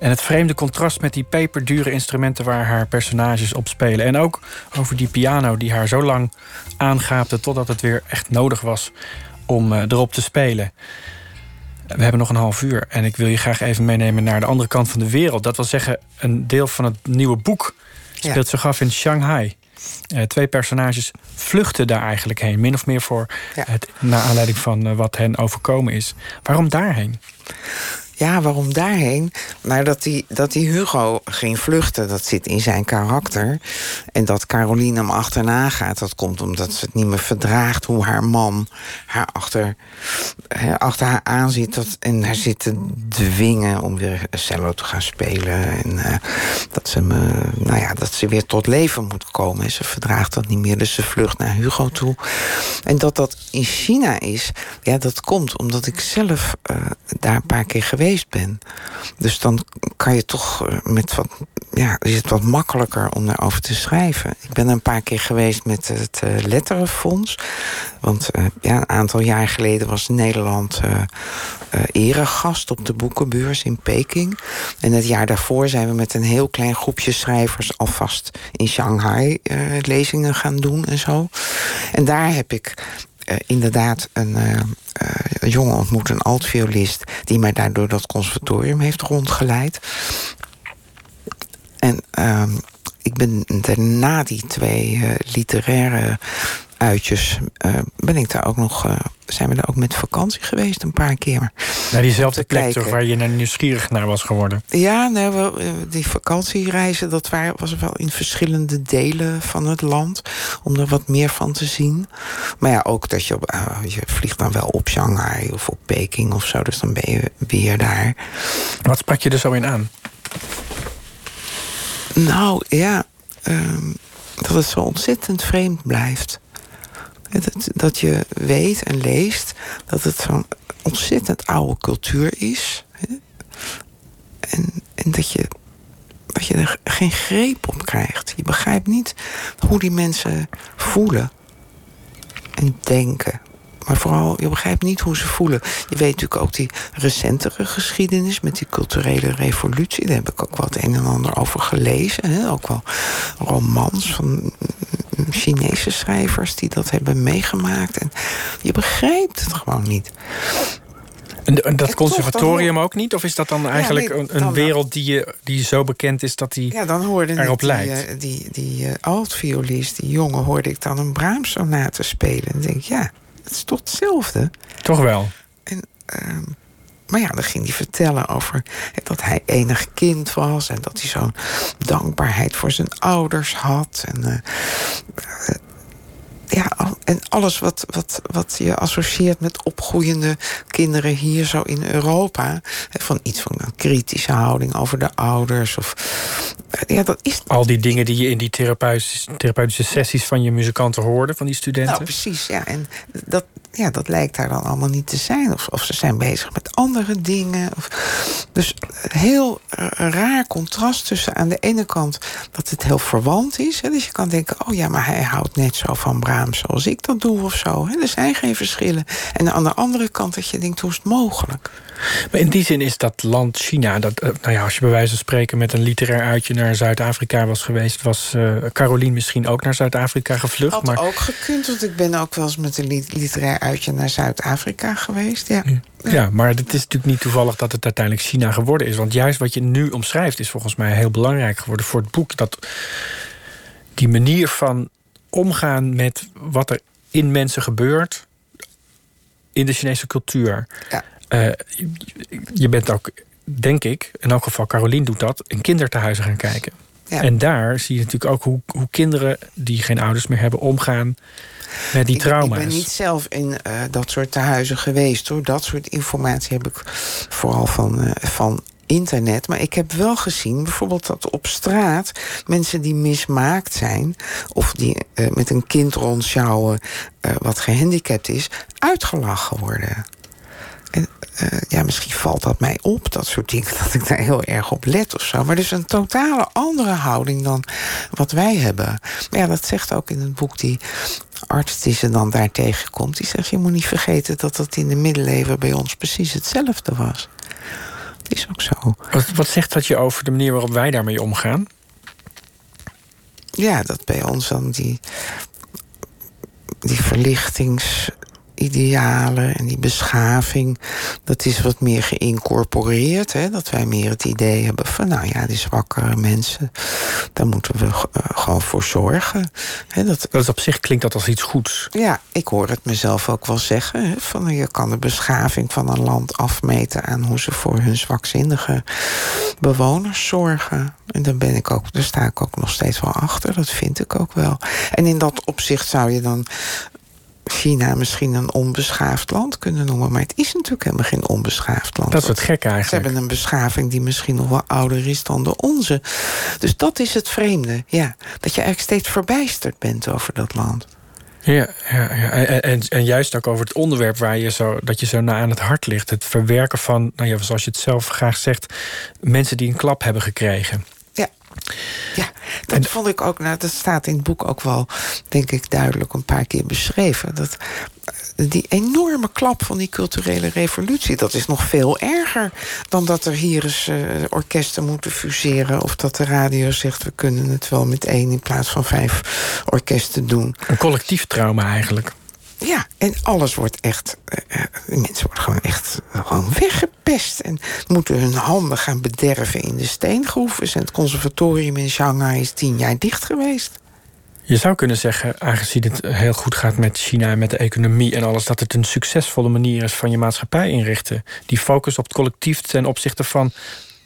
En het vreemde contrast met die peperdure instrumenten... waar haar personages op spelen. En ook over die piano die haar zo lang aangaapte... totdat het weer echt nodig was om erop te spelen. We hebben nog een half uur en ik wil je graag even meenemen... naar de andere kant van de wereld. Dat wil zeggen, een deel van het nieuwe boek speelt zich af in Shanghai. Uh, twee personages vluchten daar eigenlijk heen. Min of meer voor ja. het, naar aanleiding van uh, wat hen overkomen is. Waarom daarheen? Ja, waarom daarheen? Nou, dat die, dat die Hugo ging vluchten, dat zit in zijn karakter. En dat Caroline hem achterna gaat, dat komt omdat ze het niet meer verdraagt hoe haar man haar achter, achter haar aan zit. Dat, en haar zit te dwingen om weer cello te gaan spelen. En uh, dat, ze me, nou ja, dat ze weer tot leven moet komen. En ze verdraagt dat niet meer, dus ze vlucht naar Hugo toe. En dat dat in China is, ja, dat komt omdat ik zelf uh, daar een paar keer geweest ben. Dus dan kan je toch met wat. Ja, is het wat makkelijker om daarover te schrijven. Ik ben een paar keer geweest met het uh, Letterenfonds. Want uh, ja, een aantal jaar geleden was Nederland uh, eregast op de boekenbeurs in Peking. En het jaar daarvoor zijn we met een heel klein groepje schrijvers alvast in Shanghai lezingen gaan doen en zo. En daar heb ik inderdaad een, uh, uh, een jongen ontmoet, een altviolist... die mij daardoor dat conservatorium heeft rondgeleid. En ehm, ik ben daarna die twee literaire uitjes... ben ik daar ook nog zijn we daar ook met vakantie geweest een paar keer. Naar diezelfde plek toch, waar je naar nieuwsgierig naar was geworden? Ja, nou, wel, die vakantiereizen, dat waren, was wel in verschillende delen van het land. Om er wat meer van te zien. Maar ja, ook dat je, uh, je vliegt dan wel op Shanghai of op Peking of zo. Dus dan ben je weer daar. Wat sprak je er zo in aan? Nou, ja... Um, dat het zo ontzettend vreemd blijft. Dat, je weet en leest dat het zo'n ontzettend oude cultuur is. En, en dat, je, dat je er geen greep op krijgt. Je begrijpt niet hoe die mensen voelen en denken. Maar vooral, je begrijpt niet hoe ze voelen. Je weet natuurlijk ook die recentere geschiedenis met die culturele revolutie. Daar heb ik ook wat een en ander over gelezen. Hè? Ook wel romans van Chinese schrijvers die dat hebben meegemaakt. En je begrijpt het gewoon niet. En dat conservatorium ook niet? Of is dat dan eigenlijk ja, nee, een, een wereld die, je, die zo bekend is dat die ja, dan hoorde erop die, lijkt? Die, die, die uh, altviolist, die jongen, hoorde ik dan een Brahms-sonate spelen. En denk ik, ja, het is toch hetzelfde? Toch wel? En, uh, maar ja, dan ging hij vertellen over dat hij enig kind was en dat hij zo'n dankbaarheid voor zijn ouders had. En uh, ja, en alles wat, wat, wat je associeert met opgroeiende kinderen hier zo in Europa. Van iets van een kritische houding over de ouders. Of, ja, dat is... Al die dingen die je in die therapeutische, therapeutische sessies van je muzikanten hoorde, van die studenten. Nou, precies, ja. En dat, ja, dat lijkt daar dan allemaal niet te zijn. Of, of ze zijn bezig met andere dingen. Of, dus heel raar contrast tussen aan de ene kant dat het heel verwant is. Hè, dus je kan denken, oh ja, maar hij houdt net zo van Zoals ik dat doe of zo. Hè. Er zijn geen verschillen. En aan de andere kant dat je denkt, hoe is het mogelijk? Maar in die zin is dat land China, dat, eh, nou ja, als je bij wijze van spreken met een literair uitje naar Zuid-Afrika was geweest, was uh, Caroline misschien ook naar Zuid-Afrika gevlucht. Had maar... ook gekund, want ik ben ook wel eens met een literair uitje naar Zuid-Afrika geweest. Ja. Ja. maar het is natuurlijk niet toevallig dat het uiteindelijk China geworden is. Want juist wat je nu omschrijft is volgens mij heel belangrijk geworden voor het boek. Dat die manier van omgaan met wat er in mensen gebeurt in de Chinese cultuur. Ja. Uh, je bent ook, denk ik, in elk geval Carolien doet dat, in kinderthuizen gaan kijken. Ja. En daar zie je natuurlijk ook hoe, hoe kinderen die geen ouders meer hebben omgaan met die trauma's. Ik ben niet zelf in uh, dat soort tehuizen geweest hoor. Dat soort informatie heb ik vooral van, uh, van internet. Maar ik heb wel gezien, bijvoorbeeld dat op straat mensen die mismaakt zijn, of die uh, met een kind rondsjouwen uh, wat gehandicapt is, uitgelachen worden. En uh, ja, misschien valt dat mij op, dat soort dingen, <laughs> dat ik daar heel erg op let of zo. Maar dus een totale andere houding dan wat wij hebben. Maar ja, dat zegt ook in het boek die arts die ze dan daar tegenkomt. Die zegt, je moet niet vergeten dat dat in de middeleeuwen bij ons precies hetzelfde was. Dat is ook zo. Wat, wat zegt dat je over de manier waarop wij daarmee omgaan? Ja, dat bij ons dan die, die verlichtings idealen en die beschaving, dat is wat meer geïncorporeerd. Hè? Dat wij meer het idee hebben van, nou ja, die zwakkere mensen, daar moeten we uh, gewoon voor zorgen. Hè? Dat, dat op zich klinkt dat als iets goeds. Ja, ik hoor het mezelf ook wel zeggen. Hè? Van, je kan de beschaving van een land afmeten aan hoe ze voor hun zwakzinnige bewoners zorgen. En daar ben ik ook, daar sta ik ook nog steeds wel achter. Dat vind ik ook wel. En in dat opzicht zou je dan China misschien een onbeschaafd land kunnen noemen. Maar het is natuurlijk helemaal geen onbeschaafd land. Dat is het gek eigenlijk. Ze hebben een beschaving die misschien nog wel ouder is dan de onze. Dus dat is het vreemde. Ja, dat je eigenlijk steeds verbijsterd bent over dat land. Ja, ja, ja. En, en, en, juist ook over het onderwerp waar je zo, dat je zo na aan het hart ligt. Het verwerken van, nou ja, zoals je het zelf graag zegt, mensen die een klap hebben gekregen. Ja, dat vond ik ook, nou, dat staat in het boek ook wel, denk ik, duidelijk een paar keer beschreven. Dat eh, die enorme klap van die culturele revolutie, dat is nog veel erger dan dat er hier eens uh, orkesten moeten fuseren. Of dat de radio zegt, we kunnen het wel met één in plaats van vijf orkesten doen. Een collectief trauma eigenlijk. Ja, en alles wordt echt. Uh, mensen worden gewoon echt gewoon weggepest. En moeten hun handen gaan bederven in de steengroeven. En het conservatorium in Shanghai is tien jaar dicht geweest. Je zou kunnen zeggen, aangezien het heel goed gaat met China en met de economie en alles, dat het een succesvolle manier is van je maatschappij inrichten. Die focus op het collectief ten opzichte van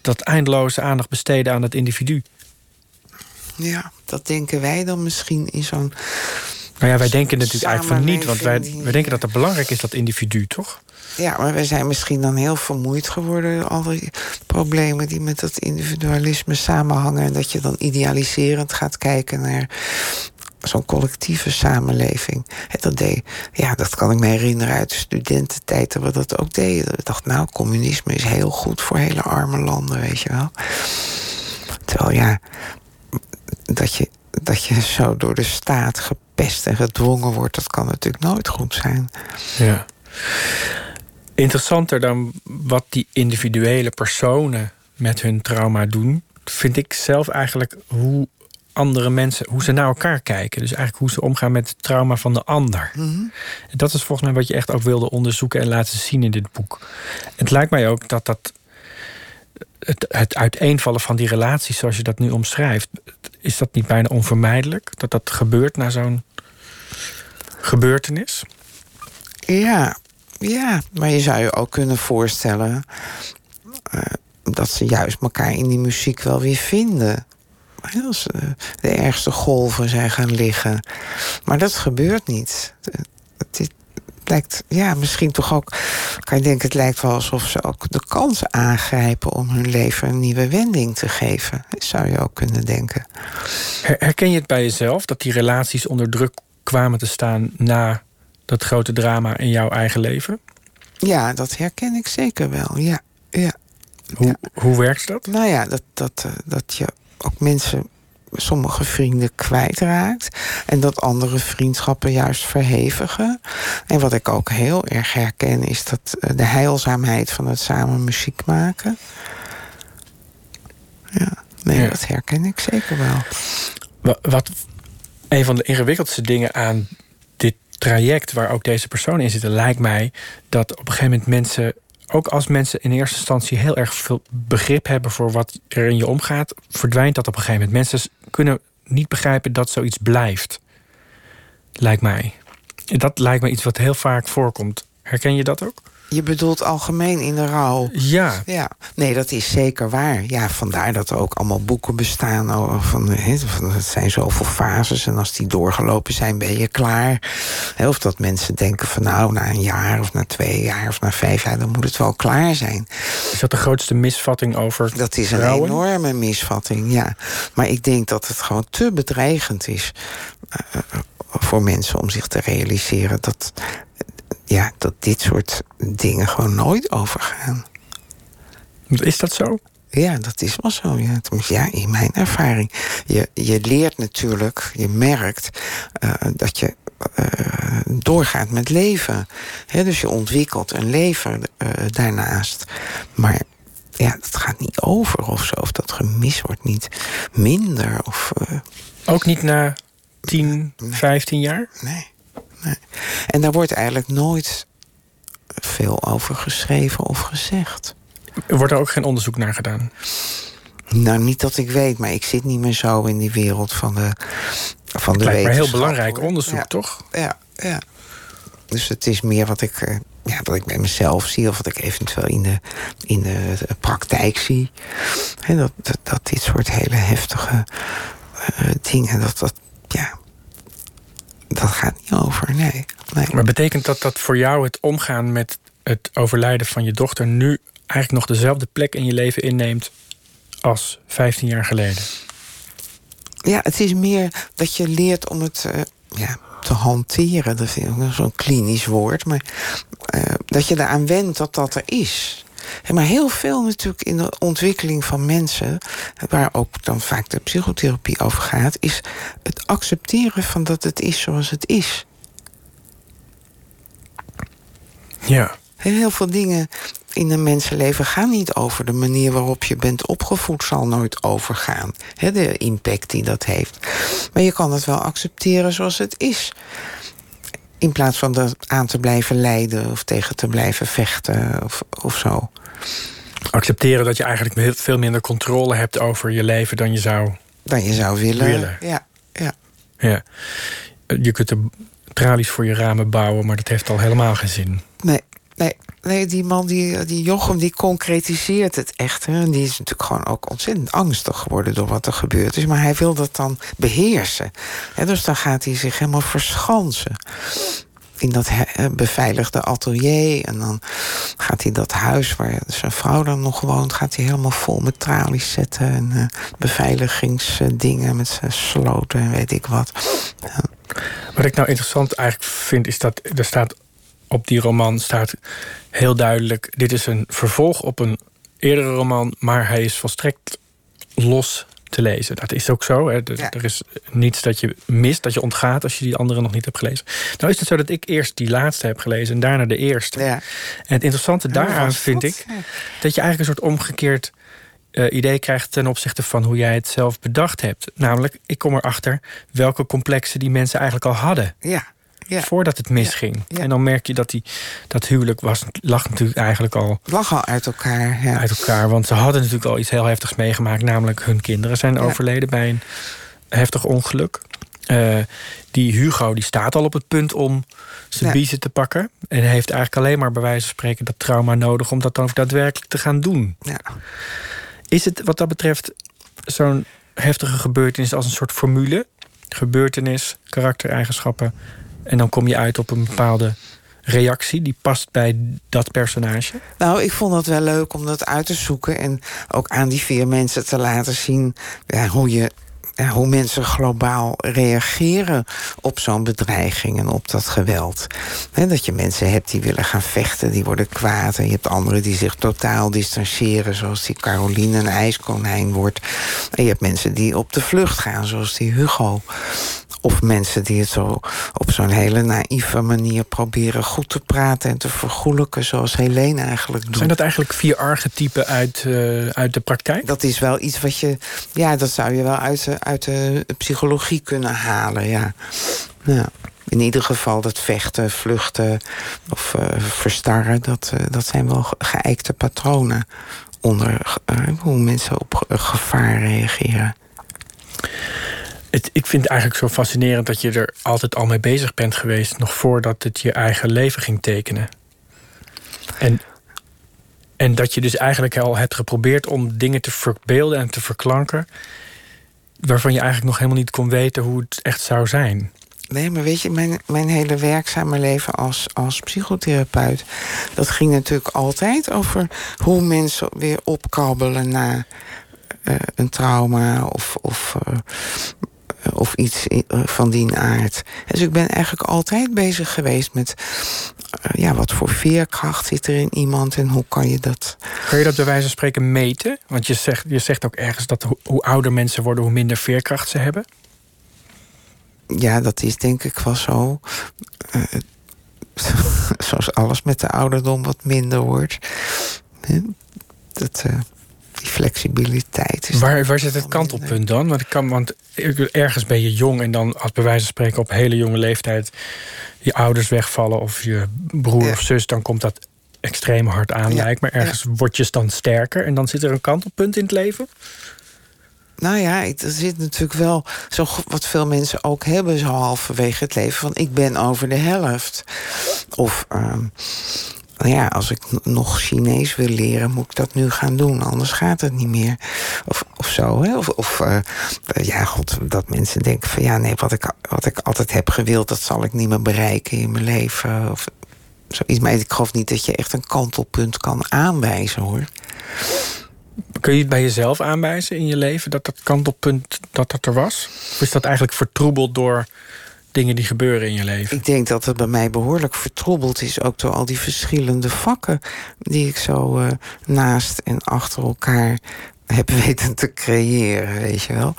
dat eindeloze aandacht besteden aan het individu. Ja, dat denken wij dan misschien in zo'n nou ja, wij denken natuurlijk eigenlijk van niet. Want wij, wij denken dat het belangrijk is, dat individu, toch? Ja, maar wij zijn misschien dan heel vermoeid geworden. Al die problemen die met dat individualisme samenhangen. En dat je dan idealiserend gaat kijken naar zo'n collectieve samenleving. Dat, deed, ja, dat kan ik me herinneren uit de studententijd dat we dat ook deden. Ik dacht, nou, communisme is heel goed voor hele arme landen, weet je wel. Terwijl ja, dat je, dat je zo door de staat gepest en gedwongen wordt, dat kan natuurlijk nooit goed zijn. Ja. Interessanter dan wat die individuele personen met hun trauma doen, vind ik zelf eigenlijk hoe andere mensen, hoe ze naar elkaar kijken. Dus eigenlijk hoe ze omgaan met het trauma van de ander. Mm Dat is volgens mij wat je echt ook wilde onderzoeken en laten zien in dit boek. Het lijkt mij ook dat dat het, het uiteenvallen van die relaties zoals je dat nu omschrijft, is dat niet bijna onvermijdelijk? Dat dat gebeurt na zo'n gebeurtenis? Ja, Ja, maar je zou je ook kunnen voorstellen uh, dat ze juist elkaar in die muziek wel weer vinden. Als de ergste golven zijn gaan liggen. Maar dat gebeurt niet. Het, lijkt, ja, misschien toch ook, kan je denken, het lijkt wel alsof ze ook de kans aangrijpen om hun leven een nieuwe wending te geven. Zou je ook kunnen denken. Herken je het bij jezelf dat die relaties onder druk kwamen te staan na dat grote drama in jouw eigen leven? Ja, dat herken ik zeker wel. Ja, ja. Hoe, hoe werkt dat? Nou ja, dat, dat, eh, dat je ook mensen, sommige vrienden kwijtraakt. En dat andere vriendschappen juist verhevigen. En wat ik ook heel erg herken, is dat eh, de heilzaamheid van het samen muziek maken. Ja, nee, dat herken ik zeker wel. Wat een van de ingewikkeldste dingen aan dit traject waar ook deze persoon in zitten, lijkt mij dat op een gegeven moment mensen, ook als mensen in eerste instantie heel erg veel begrip hebben voor wat er in je omgaat, verdwijnt dat op een gegeven moment. Mensen kunnen niet begrijpen dat zoiets blijft. Lijkt mij. Dat lijkt me iets wat heel vaak voorkomt. Herken je dat ook? Je bedoelt algemeen in de rouw. Ja. ja. Nee, dat is zeker waar. Ja, vandaar dat er ook allemaal boeken bestaan. Van, van, het zijn zoveel fases. En als die doorgelopen zijn, ben je klaar. Of dat mensen denken van nou, na een jaar of na twee jaar of na vijf jaar, dan moet het wel klaar zijn. Is dat de grootste misvatting over Dat is een enorme misvatting, ja. Maar ik denk dat het gewoon te bedreigend is uh, voor mensen om zich te realiseren dat ja, dat dit soort dingen gewoon nooit overgaan. Is dat zo? Ja, dat is wel zo. Ja, ja in mijn ervaring. Je, je leert natuurlijk, je merkt uh, dat je uh, doorgaat met leven. He, dus je ontwikkelt een leven uh, daarnaast. Maar ja, dat gaat niet over of zo. Of dat gemis wordt niet minder. Of, Ook niet na 10, nee. 15 jaar? Nee. Nee. En daar wordt eigenlijk nooit veel over geschreven of gezegd. Wordt er ook geen onderzoek naar gedaan? Nou, niet dat ik weet, maar ik zit niet meer zo in die wereld van de, van het de me heel belangrijk onderzoek, ja, toch? Ja, ja. Dus het is meer wat ik, eh, ja, wat ik bij mezelf zie... of wat ik eventueel in de, in de, praktijk zie. En dat, dat, dat dit soort hele heftige uh, dingen... dat dat, ja, dat gaat niet over, nee. nee. Maar betekent dat dat voor jou het omgaan met het overlijden van je dochter nu eigenlijk nog dezelfde plek in je leven inneemt als 15 jaar geleden? Ja, het is meer dat je leert om het uh, ja, te hanteren. Dat is zo'n klinisch woord. Maar uh, dat je eraan wendt dat dat er is. Maar heel veel natuurlijk in de ontwikkeling van mensen, waar ook dan vaak de psychotherapie over gaat, is het accepteren van dat het is zoals het is. Ja. Heel veel dingen in een mensenleven gaan niet over. De manier waarop je bent opgevoed zal nooit overgaan. de impact die dat heeft. Maar je kan het wel accepteren zoals het is. In plaats van er aan te blijven lijden of tegen te blijven vechten of, of zo. Accepteren dat je eigenlijk veel minder controle hebt over je leven dan je zou, dan je zou willen. willen. Ja, ja. ja. Je kunt de tralies voor je ramen bouwen, maar dat heeft al helemaal geen zin. Nee, nee. Die man, die, die Jochem, die concretiseert het echt. Hè. Die is natuurlijk gewoon ook ontzettend angstig geworden door wat er gebeurd is. Maar hij wil dat dan beheersen. Ja, dus dan gaat hij zich helemaal verschansen in dat beveiligde atelier. En dan gaat hij dat huis waar zijn vrouw dan nog woont... gaat hij helemaal vol met tralies zetten. En uh, beveiligingsdingen met sloten en weet ik wat. Wat ik nou interessant eigenlijk vind... is dat er staat op die roman staat heel duidelijk... dit is een vervolg op een eerdere roman... maar hij is volstrekt los te lezen. Dat is ook zo. Hè. Er, ja. er, is niets dat je mist, dat je ontgaat als je die andere nog niet hebt gelezen. Nou is het zo dat ik eerst die laatste heb gelezen en daarna de eerste. Ja. En het interessante daaraan vind ik dat je eigenlijk een soort omgekeerd uh, idee krijgt ten opzichte van hoe jij het zelf bedacht hebt. Namelijk, ik kom erachter welke complexen die mensen eigenlijk al hadden. Ja. Ja. Voordat het misging. Ja. En dan merk je dat die, dat huwelijk was, lag natuurlijk eigenlijk al... Lag al uit elkaar, ja. Uit elkaar, want ze hadden natuurlijk al iets heel heftigs meegemaakt. Namelijk hun kinderen zijn overleden bij een heftig ongeluk. Eh, die Hugo die staat al op het punt om zijn biezen te pakken. En heeft eigenlijk alleen maar bij wijze van spreken dat trauma nodig om dat dan ook daadwerkelijk te gaan doen. Ja. Is het wat dat betreft zo'n heftige gebeurtenis als een soort formule? Gebeurtenis, karaktereigenschappen. En dan kom je uit op een bepaalde reactie die past bij dat personage. Nou, ik vond het wel leuk om dat uit te zoeken. En ook aan die vier mensen te laten zien hoe, je, hoe mensen globaal reageren op zo'n bedreiging en op dat geweld. Dat je mensen hebt die willen gaan vechten, die worden kwaad. En je hebt anderen die zich totaal distancieren, zoals die Caroline een ijskonijn wordt. En je hebt mensen die op de vlucht gaan, zoals die Hugo. Of mensen die het zo op zo'n hele naïeve manier proberen goed te praten en te vergoelijken, zoals Helene eigenlijk doet. Zijn dat eigenlijk vier archetypen uit, eh, uit de praktijk? Dat is wel iets wat je. Ja, dat zou je wel uit de, uit de psychologie kunnen halen. Ja. ja. In ieder geval dat vechten, vluchten of eh, verstarren, dat, eh, dat zijn wel ge- geëikte patronen onder hoe mensen op gevaar reageren. Het, ik vind het eigenlijk zo fascinerend dat je er altijd al mee bezig bent geweest, nog voordat het je eigen leven ging tekenen. En, en dat je dus eigenlijk al hebt geprobeerd om dingen te verbeelden en te verklanken, waarvan je eigenlijk nog helemaal niet kon weten hoe het echt zou zijn. Nee, maar weet je, mijn, mijn hele werkzame leven als, als psychotherapeut... dat ging natuurlijk altijd over hoe mensen weer opkrabbelen na eh, een trauma of, of, eh, of iets van die aard. Dus ik ben eigenlijk altijd bezig geweest met... eh, ja, wat voor veerkracht zit er in iemand en hoe kan je dat... Kun je dat bij wijze van spreken meten? Want je zegt, je zegt ook ergens dat hoe, hoe ouder mensen worden, hoe minder veerkracht ze hebben. Ja, dat is denk ik wel zo. Eh, <laughs> zoals alles met de ouderdom wat minder wordt. Dat, eh, die flexibiliteit is. Waar, waar zit het kantelpunt dan? Want, ik kan, want ergens ben je jong en dan als bij wijze van spreken op hele jonge leeftijd je ouders wegvallen of je broer Ja. of zus, dan komt dat extreem hard aan, Ja, lijkt me. Ergens word je dan sterker en dan zit er een kantelpunt in het leven. Nou ja, er zit natuurlijk wel zo wat veel mensen ook hebben, zo halverwege het leven. Van ik ben over de helft. Of ehm, nou ja, als ik nog Chinees wil leren, moet ik dat nu gaan doen. Anders gaat het niet meer. Of, of zo, hè? Of, of eh, ja, god, dat mensen denken van ja, nee, wat ik, wat ik altijd heb gewild, dat zal ik niet meer bereiken in mijn leven. Of zoiets. Maar ik geloof niet dat je echt een kantelpunt kan aanwijzen hoor. Kun je het bij jezelf aanwijzen in je leven dat dat kantelpunt dat dat er was? Of is dat eigenlijk vertroebeld door dingen die gebeuren in je leven? Ik denk dat het bij mij behoorlijk vertroebeld is, ook door al die verschillende vakken die ik zo eh, naast en achter elkaar heb <laughs> weten te creëren, weet je wel.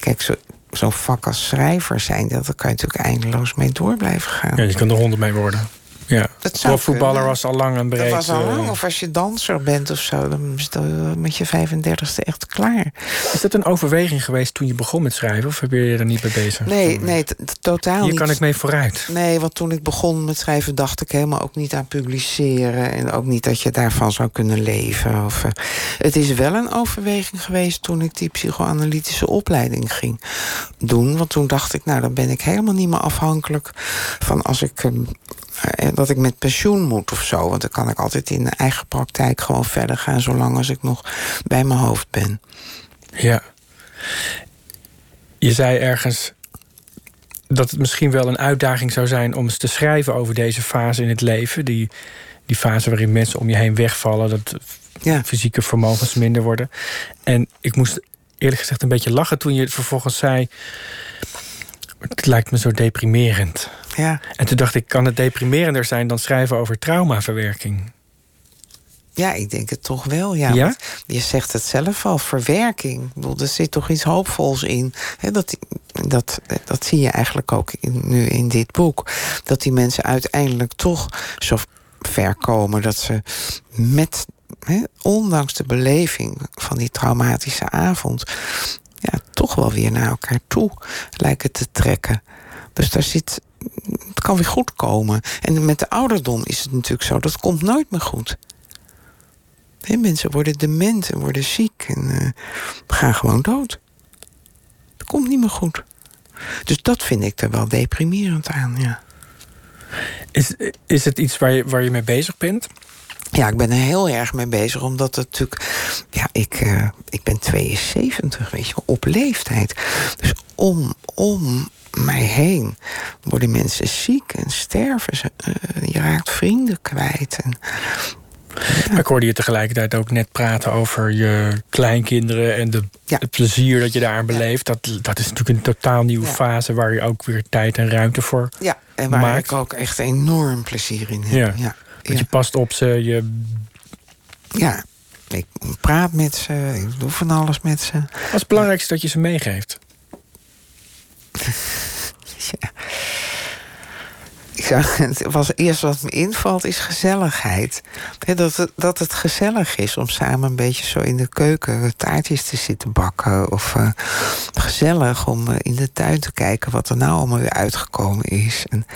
Kijk, zo, zo'n vak als schrijver zijn, dat, daar kan je natuurlijk eindeloos mee door blijven gaan. Ja, je kan er honderd mee worden. Ja. Dat zou Voetballer kunnen. was al lang en breed. Dat was al lang. eh, Of als je danser bent of zo, dan is dat met je 35ste echt klaar. Is dat een overweging geweest toen je begon met schrijven? Of ben je er niet mee bezig? Nee, nee, totaal Hier niet. kan ik mee vooruit. Nee, want toen ik begon met schrijven dacht ik helemaal ook niet aan publiceren. En ook niet dat je daarvan zou kunnen leven. Of, eh, het is wel een overweging geweest toen ik die psychoanalytische opleiding ging doen. Want toen dacht ik, nou dan ben ik helemaal niet meer afhankelijk van als ik. eh, eh, dat ik met pensioen moet of zo. Want dan kan ik altijd in de eigen praktijk gewoon verder gaan, zolang als ik nog bij mijn hoofd ben. Ja. Je zei ergens dat het misschien wel een uitdaging zou zijn om eens te schrijven over deze fase in het leven. Die, die fase waarin mensen om je heen wegvallen, dat Ja. fysieke vermogens minder worden. En ik moest eerlijk gezegd een beetje lachen toen je het vervolgens zei. Het lijkt me zo deprimerend. Ja. En toen dacht ik, kan het deprimerender zijn dan schrijven over traumaverwerking? Ja, ik denk het toch wel. Ja, je zegt het zelf al, verwerking. Ik bedoel, er zit toch iets hoopvols in. Dat, dat, dat zie je eigenlijk ook in, nu in dit boek. Dat die mensen uiteindelijk toch zo ver komen dat ze met, ondanks de beleving van die traumatische avond, ja, toch wel weer naar elkaar toe lijken te trekken. Dus daar zit. Het kan weer goed komen. En met de ouderdom is het natuurlijk zo, dat komt nooit meer goed. Mensen worden dement en worden ziek en eh, gaan gewoon dood. Het komt niet meer goed. Dus dat vind ik er wel deprimerend aan, ja. Is, is het iets waar je, waar je mee bezig bent? Ja, ik ben er heel erg mee bezig, omdat het natuurlijk... Ja, ik, uh, ik ben 72, weet je op leeftijd. Dus om, om mij heen worden mensen ziek en sterven ze. Uh, je raakt vrienden kwijt. En, ja. Ik hoorde je tegelijkertijd ook net praten over je kleinkinderen en de, ja. het plezier dat je daar beleeft. Dat, dat is natuurlijk een totaal nieuwe fase waar je ook weer tijd en ruimte voor Ja, en waar maakt. ik ook echt enorm plezier in heb. Ja. Want je past op ze, je... Ja, ik praat met ze, ik doe van alles met ze. Wat is het belangrijkste dat je ze meegeeft? <laughs> ja. Zeg, het was eerst wat me invalt, is gezelligheid. dat, het, dat het gezellig is om samen een beetje zo in de keuken taartjes te zitten bakken. Of uh, gezellig om uh, in de tuin te kijken wat er nou allemaal weer uitgekomen is. En,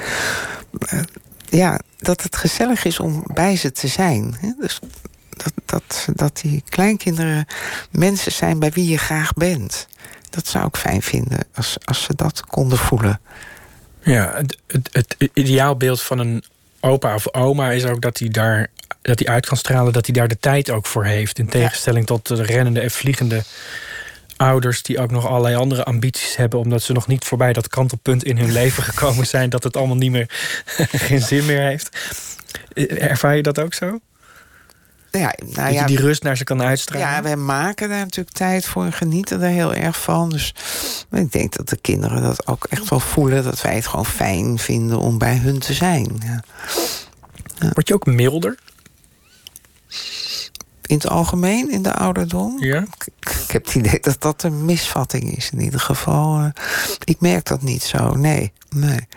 uh, ja, dat het gezellig is om bij ze te zijn. Dus dat, dat, dat die kleinkinderen mensen zijn bij wie je graag bent. Dat zou ik fijn vinden als, als ze dat konden voelen. Ja, het, het, het ideaalbeeld van een opa of oma is ook dat hij daar dat hij uit kan stralen, dat hij daar de tijd ook voor heeft. In tegenstelling tot de rennende en vliegende ouders die ook nog allerlei andere ambities hebben, omdat ze nog niet voorbij dat kantelpunt in hun leven gekomen zijn, dat het allemaal niet meer <laughs> geen zin meer heeft. Ervaar je dat ook zo? Ja, nou die rust naar ze kan uitstralen. Ja, wij maken daar natuurlijk tijd voor en genieten er heel erg van. Dus ik denk dat de kinderen dat ook echt wel voelen. Dat wij het gewoon fijn vinden om bij hun te zijn. Ja. Ja. Word je ook milder? In het algemeen, in de ouderdom? Ja. Ik, ik heb het idee dat dat een misvatting is. In ieder geval, uh, ik merk dat niet zo. Nee, nee,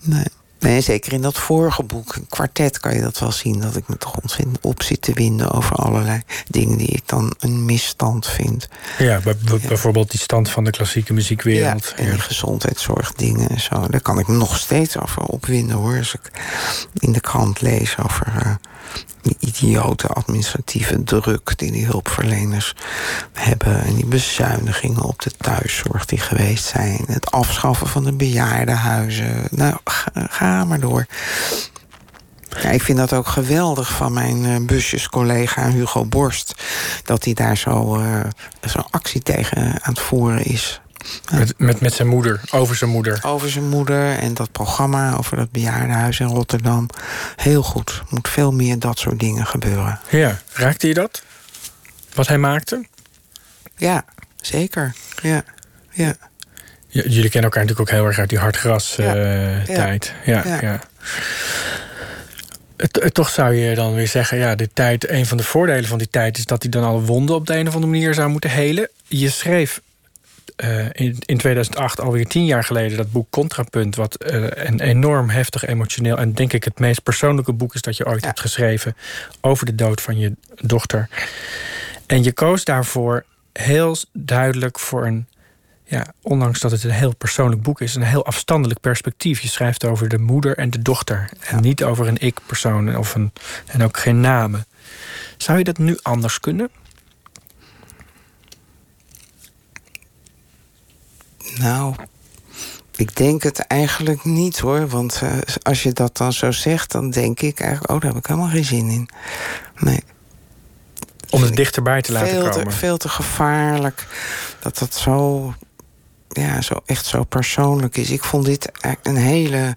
nee. Nee, zeker in dat vorige boek, een kwartet, kan je dat wel zien. Dat ik me toch ontzettend op zit te winden over allerlei dingen die ik dan een misstand vind. Ja, bijvoorbeeld die stand van de klassieke muziekwereld. Ja, en die gezondheidszorgdingen en zo. Daar kan ik me nog steeds over opwinden hoor. Als ik in de krant lees over uh, die idiote administratieve druk die die hulpverleners hebben. En die bezuinigingen op de thuiszorg die geweest zijn. Het afschaffen van de bejaardenhuizen. Nou, ga, maar door. Ja, ik vind dat ook geweldig van mijn uh, busjescollega Hugo Borst. Dat hij daar zo, uh, zo actie tegen aan het voeren is. Met, met, met zijn moeder, over zijn moeder. Over zijn moeder en dat programma over dat bejaardenhuis in Rotterdam. Heel goed. Er moet veel meer dat soort dingen gebeuren. Ja, raakte je dat? Wat hij maakte? Ja, zeker. Ja, ja. jullie kennen elkaar natuurlijk ook heel erg uit die hardgras uh, ja. tijd. Ja, ja. ja. toch zou je dan weer zeggen, ja, de tijd, een van de voordelen van die tijd is dat hij dan alle wonden op de een of andere manier zou moeten helen. Je schreef uh, in, in 2008, alweer tien jaar geleden, dat boek Contrapunt, wat uh, een enorm heftig emotioneel en denk ik het meest persoonlijke boek is dat je ooit ja. hebt geschreven over de dood van je dochter. En je koos daarvoor heel duidelijk voor een, ja, ondanks dat het een heel persoonlijk boek is, een heel afstandelijk perspectief. Je schrijft over de moeder en de dochter en niet over een ik-persoon of een, en ook geen namen. Zou je dat nu anders kunnen? Nou, ik denk het eigenlijk niet hoor. Want uh, als je dat dan zo zegt, dan denk ik eigenlijk... oh, daar heb ik helemaal geen zin in. Nee. Om het dichterbij te laten veel komen. Te, veel te gevaarlijk. Dat dat zo ja, zo echt zo persoonlijk is. Ik vond dit een hele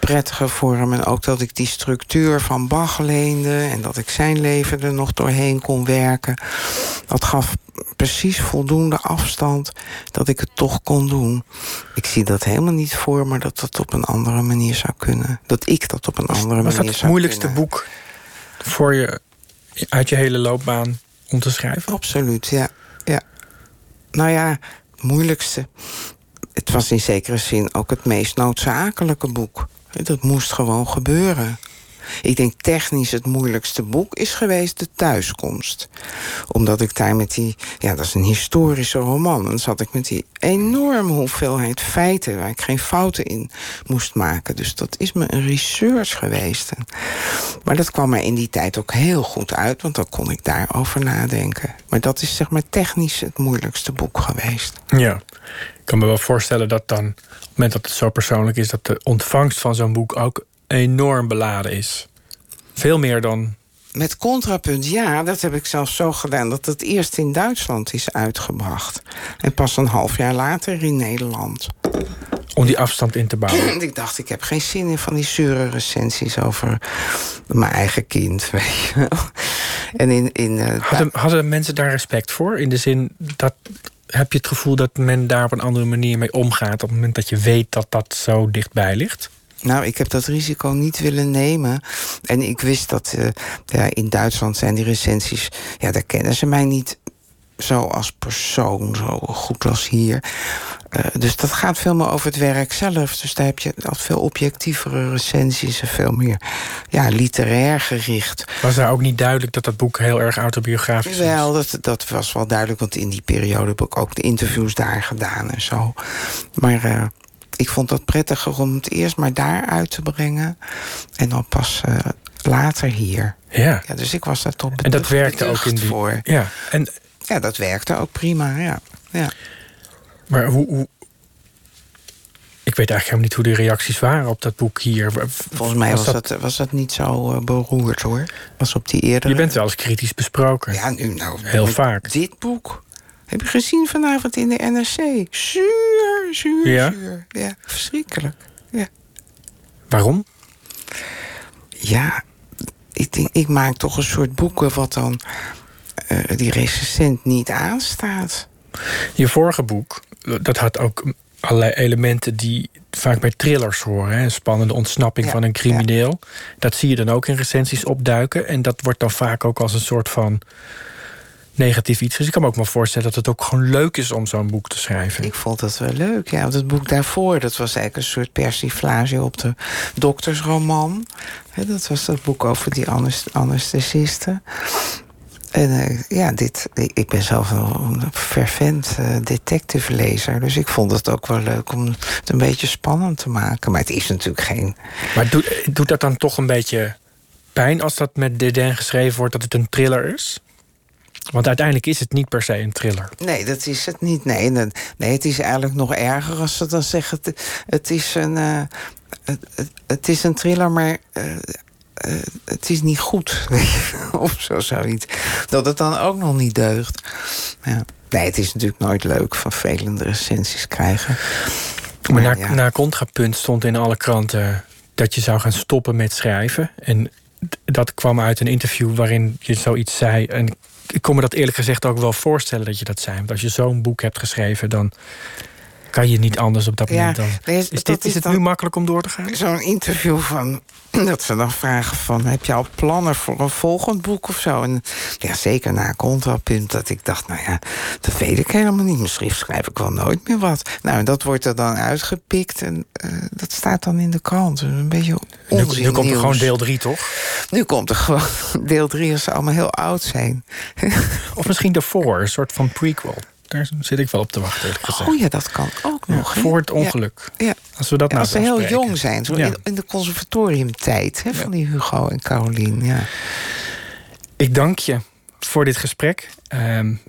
prettige vorm. En ook dat ik die structuur van Bach leende... en dat ik zijn leven er nog doorheen kon werken. Dat gaf precies voldoende afstand dat ik het toch kon doen. Ik zie dat helemaal niet voor me dat dat op een andere manier zou kunnen. Dat ik dat op een andere manier zou kunnen. Was dat het moeilijkste boek voor je uit je hele loopbaan om te schrijven? Absoluut, ja. ja. Nou ja, moeilijkste. Het was in zekere zin ook het meest noodzakelijke boek. Dat moest gewoon gebeuren. Ik denk technisch het moeilijkste boek is geweest De Thuiskomst. Omdat ik daar met die... Ja, dat is een historische roman. Dan zat ik met die enorme hoeveelheid feiten... waar ik geen fouten in moest maken. Dus dat is me een research geweest. Maar dat kwam me in die tijd ook heel goed uit... want dan kon ik daarover nadenken. Maar dat is zeg maar technisch het moeilijkste boek geweest. Ja. ik kan me wel voorstellen dat dan, op het moment dat het zo persoonlijk is, dat de ontvangst van zo'n boek ook enorm beladen is. Veel meer dan. Met contrapunt, ja, dat heb ik zelfs zo gedaan dat het eerst in Duitsland is uitgebracht. En pas een half jaar later in Nederland. Om die afstand in te bouwen. <clears throat> ik dacht, ik heb geen zin in van die zure recensies over mijn eigen kind. <laughs> Weet je wel. En in, in, uh, hadden, hadden mensen daar respect voor? In de zin dat heb je het gevoel dat men daar op een andere manier mee omgaat... op het moment dat je weet dat dat zo dichtbij ligt? Nou, ik heb dat risico niet willen nemen. En ik wist dat uh, ja, in Duitsland zijn die recensies... ja, daar kennen ze mij niet zo als persoon, zo goed als hier. Uh, dus dat gaat veel meer over het werk zelf. Dus daar heb je al veel objectievere recensies en veel meer ja, literair gericht. Was daar ook niet duidelijk dat dat boek heel erg autobiografisch was? Wel, dat, dat was wel duidelijk, want in die periode heb ik ook de interviews daar gedaan en zo. Maar uh, ik vond dat prettiger om het eerst maar daar uit te brengen en dan pas uh, later hier. Ja. ja. Dus ik was daar toch En dat werkte ook in die... voor. Ja, en... ja, dat werkte ook prima, ja. ja. Maar hoe, hoe, Ik weet eigenlijk helemaal niet hoe de reacties waren op dat boek hier. Volgens mij was, was dat, dat, was dat niet zo uh, beroerd hoor. Was op die eerder. Je bent wel eens kritisch besproken. Ja, nu nou. Heel vaak. Dit boek. Heb je gezien vanavond in de NRC? Zuur, zuur, ja? zuur. Ja, verschrikkelijk. Ja. Waarom? Ja, ik, denk, ik maak toch een soort boeken wat dan uh, die recensent niet aanstaat. Je vorige boek, dat had ook allerlei elementen die vaak bij thrillers horen. Hè? Een spannende ontsnapping Ja, van een crimineel. Dat zie je dan ook in recensies opduiken. En dat wordt dan vaak ook als een soort van negatief iets. Dus ik kan me ook wel voorstellen dat het ook gewoon leuk is om zo'n boek te schrijven. Ik vond dat wel leuk, ja. Want het boek daarvoor, dat was eigenlijk een soort persiflage op de doktersroman. Dat was dat boek over die anes- anesthesisten. En eh, ja, dit, ik, ben zelf een fervent uh, detective-lezer. Dus ik vond het ook wel leuk om het een beetje spannend te maken. Maar het is natuurlijk geen... Maar doet, doet dat dan toch een beetje pijn als dat met dédain geschreven wordt dat het een thriller is? Want uiteindelijk is het niet per se een thriller. Nee, dat is het niet. Nee, nee, het is eigenlijk nog erger als ze dan zeggen... het, het is een... Uh, het, is een thriller, maar... Uh, uh, het is niet goed. <laughs> of zo zoiets. Dat het dan ook nog niet deugt. Ja. Nee, het is natuurlijk nooit leuk vervelende recensies krijgen. Maar, maar na, ja. na contrapunt stond in alle kranten dat je zou gaan stoppen met schrijven. En dat kwam uit een interview waarin je zoiets zei. En ik kon me dat eerlijk gezegd ook wel voorstellen dat je dat zei. Want als je zo'n boek hebt geschreven, dan kan je niet anders op dat ja, moment dan. Is, is, dit, is, het nu makkelijk om door te gaan? Zo'n interview van <clears throat> dat ze dan vragen van... heb je al plannen voor een volgend boek of zo? En ja, zeker na contrapunt dat ik dacht... nou ja, dat weet ik helemaal niet. Misschien schrijf ik wel nooit meer wat. Nou, dat wordt er dan uitgepikt en uh, dat staat dan in de krant. Dus een beetje onzin Nu, nu komt er gewoon deel 3, toch? Nu komt er gewoon <laughs> deel 3 als ze allemaal heel oud zijn. of misschien daarvoor, een soort van prequel daar zit ik wel op te wachten. Oh ja, dat kan ook nog. Ja, voor het ongeluk. Ja. ja. Als we dat ja, nou als ze heel spreken. jong zijn, zo in, de conservatoriumtijd hè, van die Hugo en Carolien. Ja. Ik dank je voor dit gesprek. Um,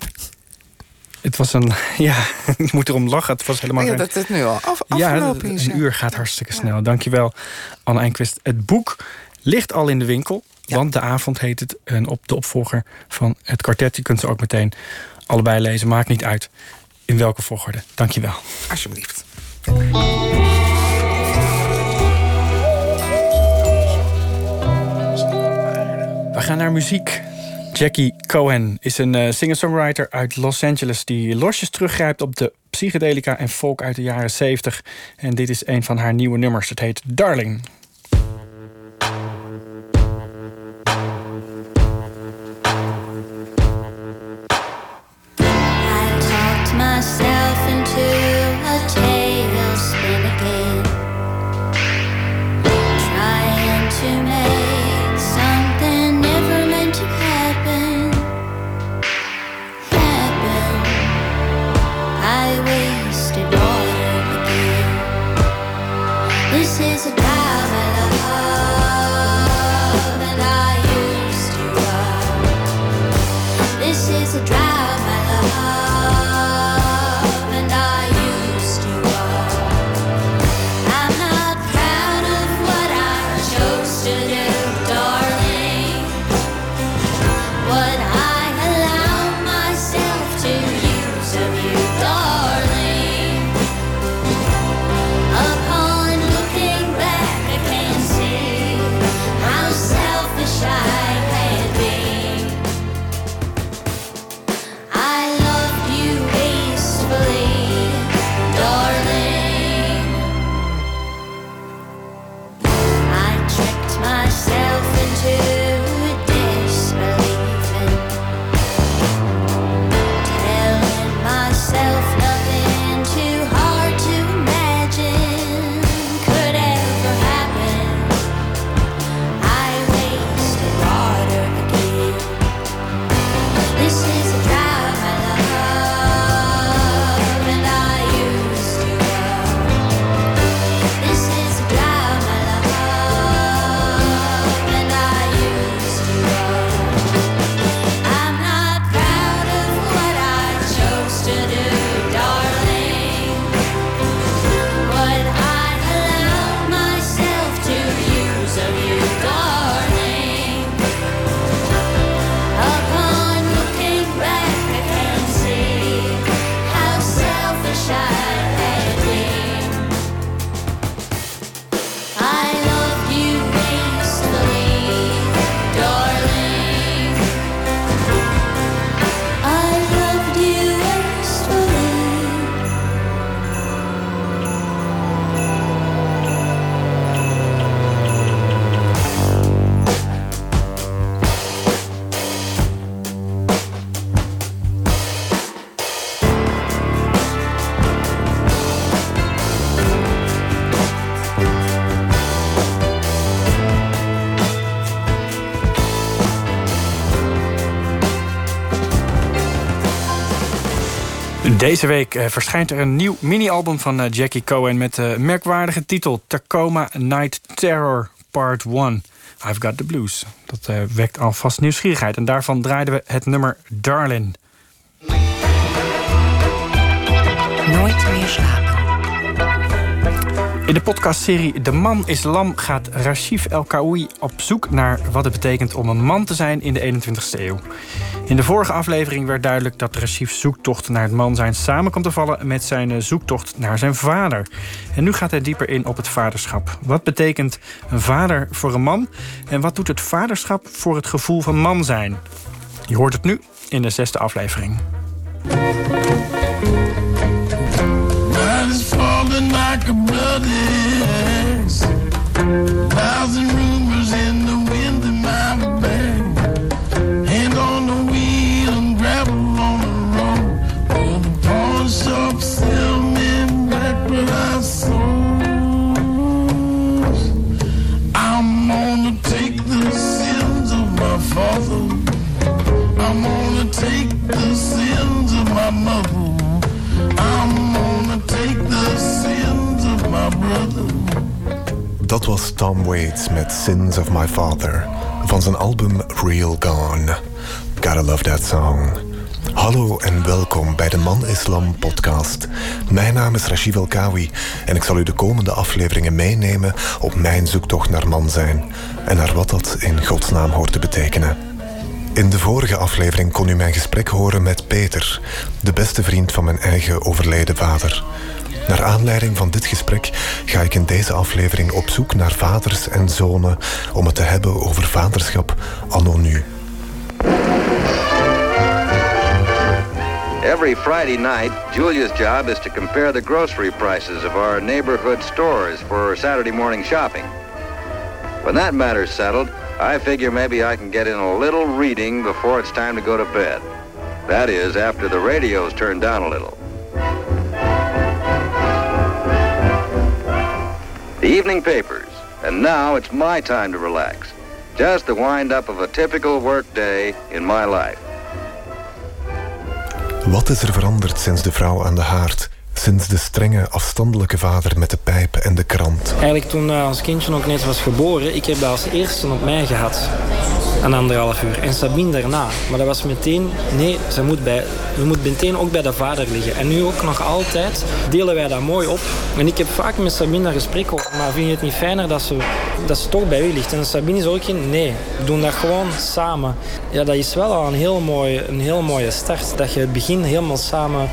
het was een. <laughs> Ja, <laughs> ik moet erom lachen. Het was helemaal. Ja, dat het nu al af, afgelopen ja, is. Een uur gaat hartstikke snel. Dankjewel, Anne Enquist. Het boek ligt al in de winkel. Want de avond heet het. En op de opvolger van het kwartet. Je kunt ze ook meteen allebei lezen. Maakt niet uit in welke volgorde. Dank je wel. Alsjeblieft. We gaan naar muziek. Jackie Cohen is een uh, singer-songwriter uit Los Angeles... die losjes teruggrijpt op de psychedelica en folk uit de jaren 70. En dit is een van haar nieuwe nummers. Het heet Darling. Deze week eh, verschijnt er een nieuw mini-album van eh, Jackie Cohen met de merkwaardige titel Tacoma Night Terror Part 1. I've Got the Blues. Dat eh, wekt alvast nieuwsgierigheid en daarvan draaiden we het nummer Darlin. Nooit meer slapen. In de podcastserie De Man is Lam gaat Rashif El Kaoui op zoek naar wat het betekent om een man te zijn in de 21ste eeuw. In de vorige aflevering werd duidelijk dat Rashif's zoektocht naar het man zijn samen komt te vallen met zijn eh, zoektocht naar zijn vader. En nu gaat hij dieper in op het vaderschap. Wat betekent een vader voor een man en wat doet het vaderschap voor het gevoel van man zijn? Je hoort het nu in de zesde aflevering. Dat was Tom Waits met Sins of My Father van zijn album Real Gone. Gotta love that song. Hallo en welkom bij de Man Islam podcast. Mijn naam is Rashid El Kawi en ik zal u de komende afleveringen meenemen op mijn zoektocht naar man zijn en naar wat dat in godsnaam hoort te betekenen. In de vorige aflevering kon u mijn gesprek horen met Peter, de beste vriend van mijn eigen overleden vader. Naar aanleiding van dit gesprek ga ik in deze aflevering op zoek naar vaders en zonen om het te hebben over vaderschap anno nu. Every Friday night, Julia's job is to compare the grocery prices of our neighborhood stores for Saturday morning shopping. When that matter's settled, I figure maybe I can get in a little reading before it's time to go to bed. That is, after the radio's turned down a little. The evening papers, and now it's my time to relax. Just the wind up of a typical work day in my life. Wat is er veranderd sinds de vrouw aan de haard? Sinds de strenge, afstandelijke vader met de pijp en de krant? Eigenlijk toen eh, ons kindje ook net was geboren, ik heb dat als eerste op mij gehad. Een anderhalf uur. En Sabine daarna. Maar dat was meteen, nee, ze moet bij, we moeten meteen ook bij de vader liggen. En nu ook nog altijd delen wij dat mooi op. En ik heb vaak met Sabine een gesprek over. Maar vind je het niet fijner dat ze, dat ze toch bij u ligt? En Sabine is ook geen, nee, we doen dat gewoon samen. Ja, dat is wel al een heel, mooi, een heel mooie start. Dat je het begin helemaal samen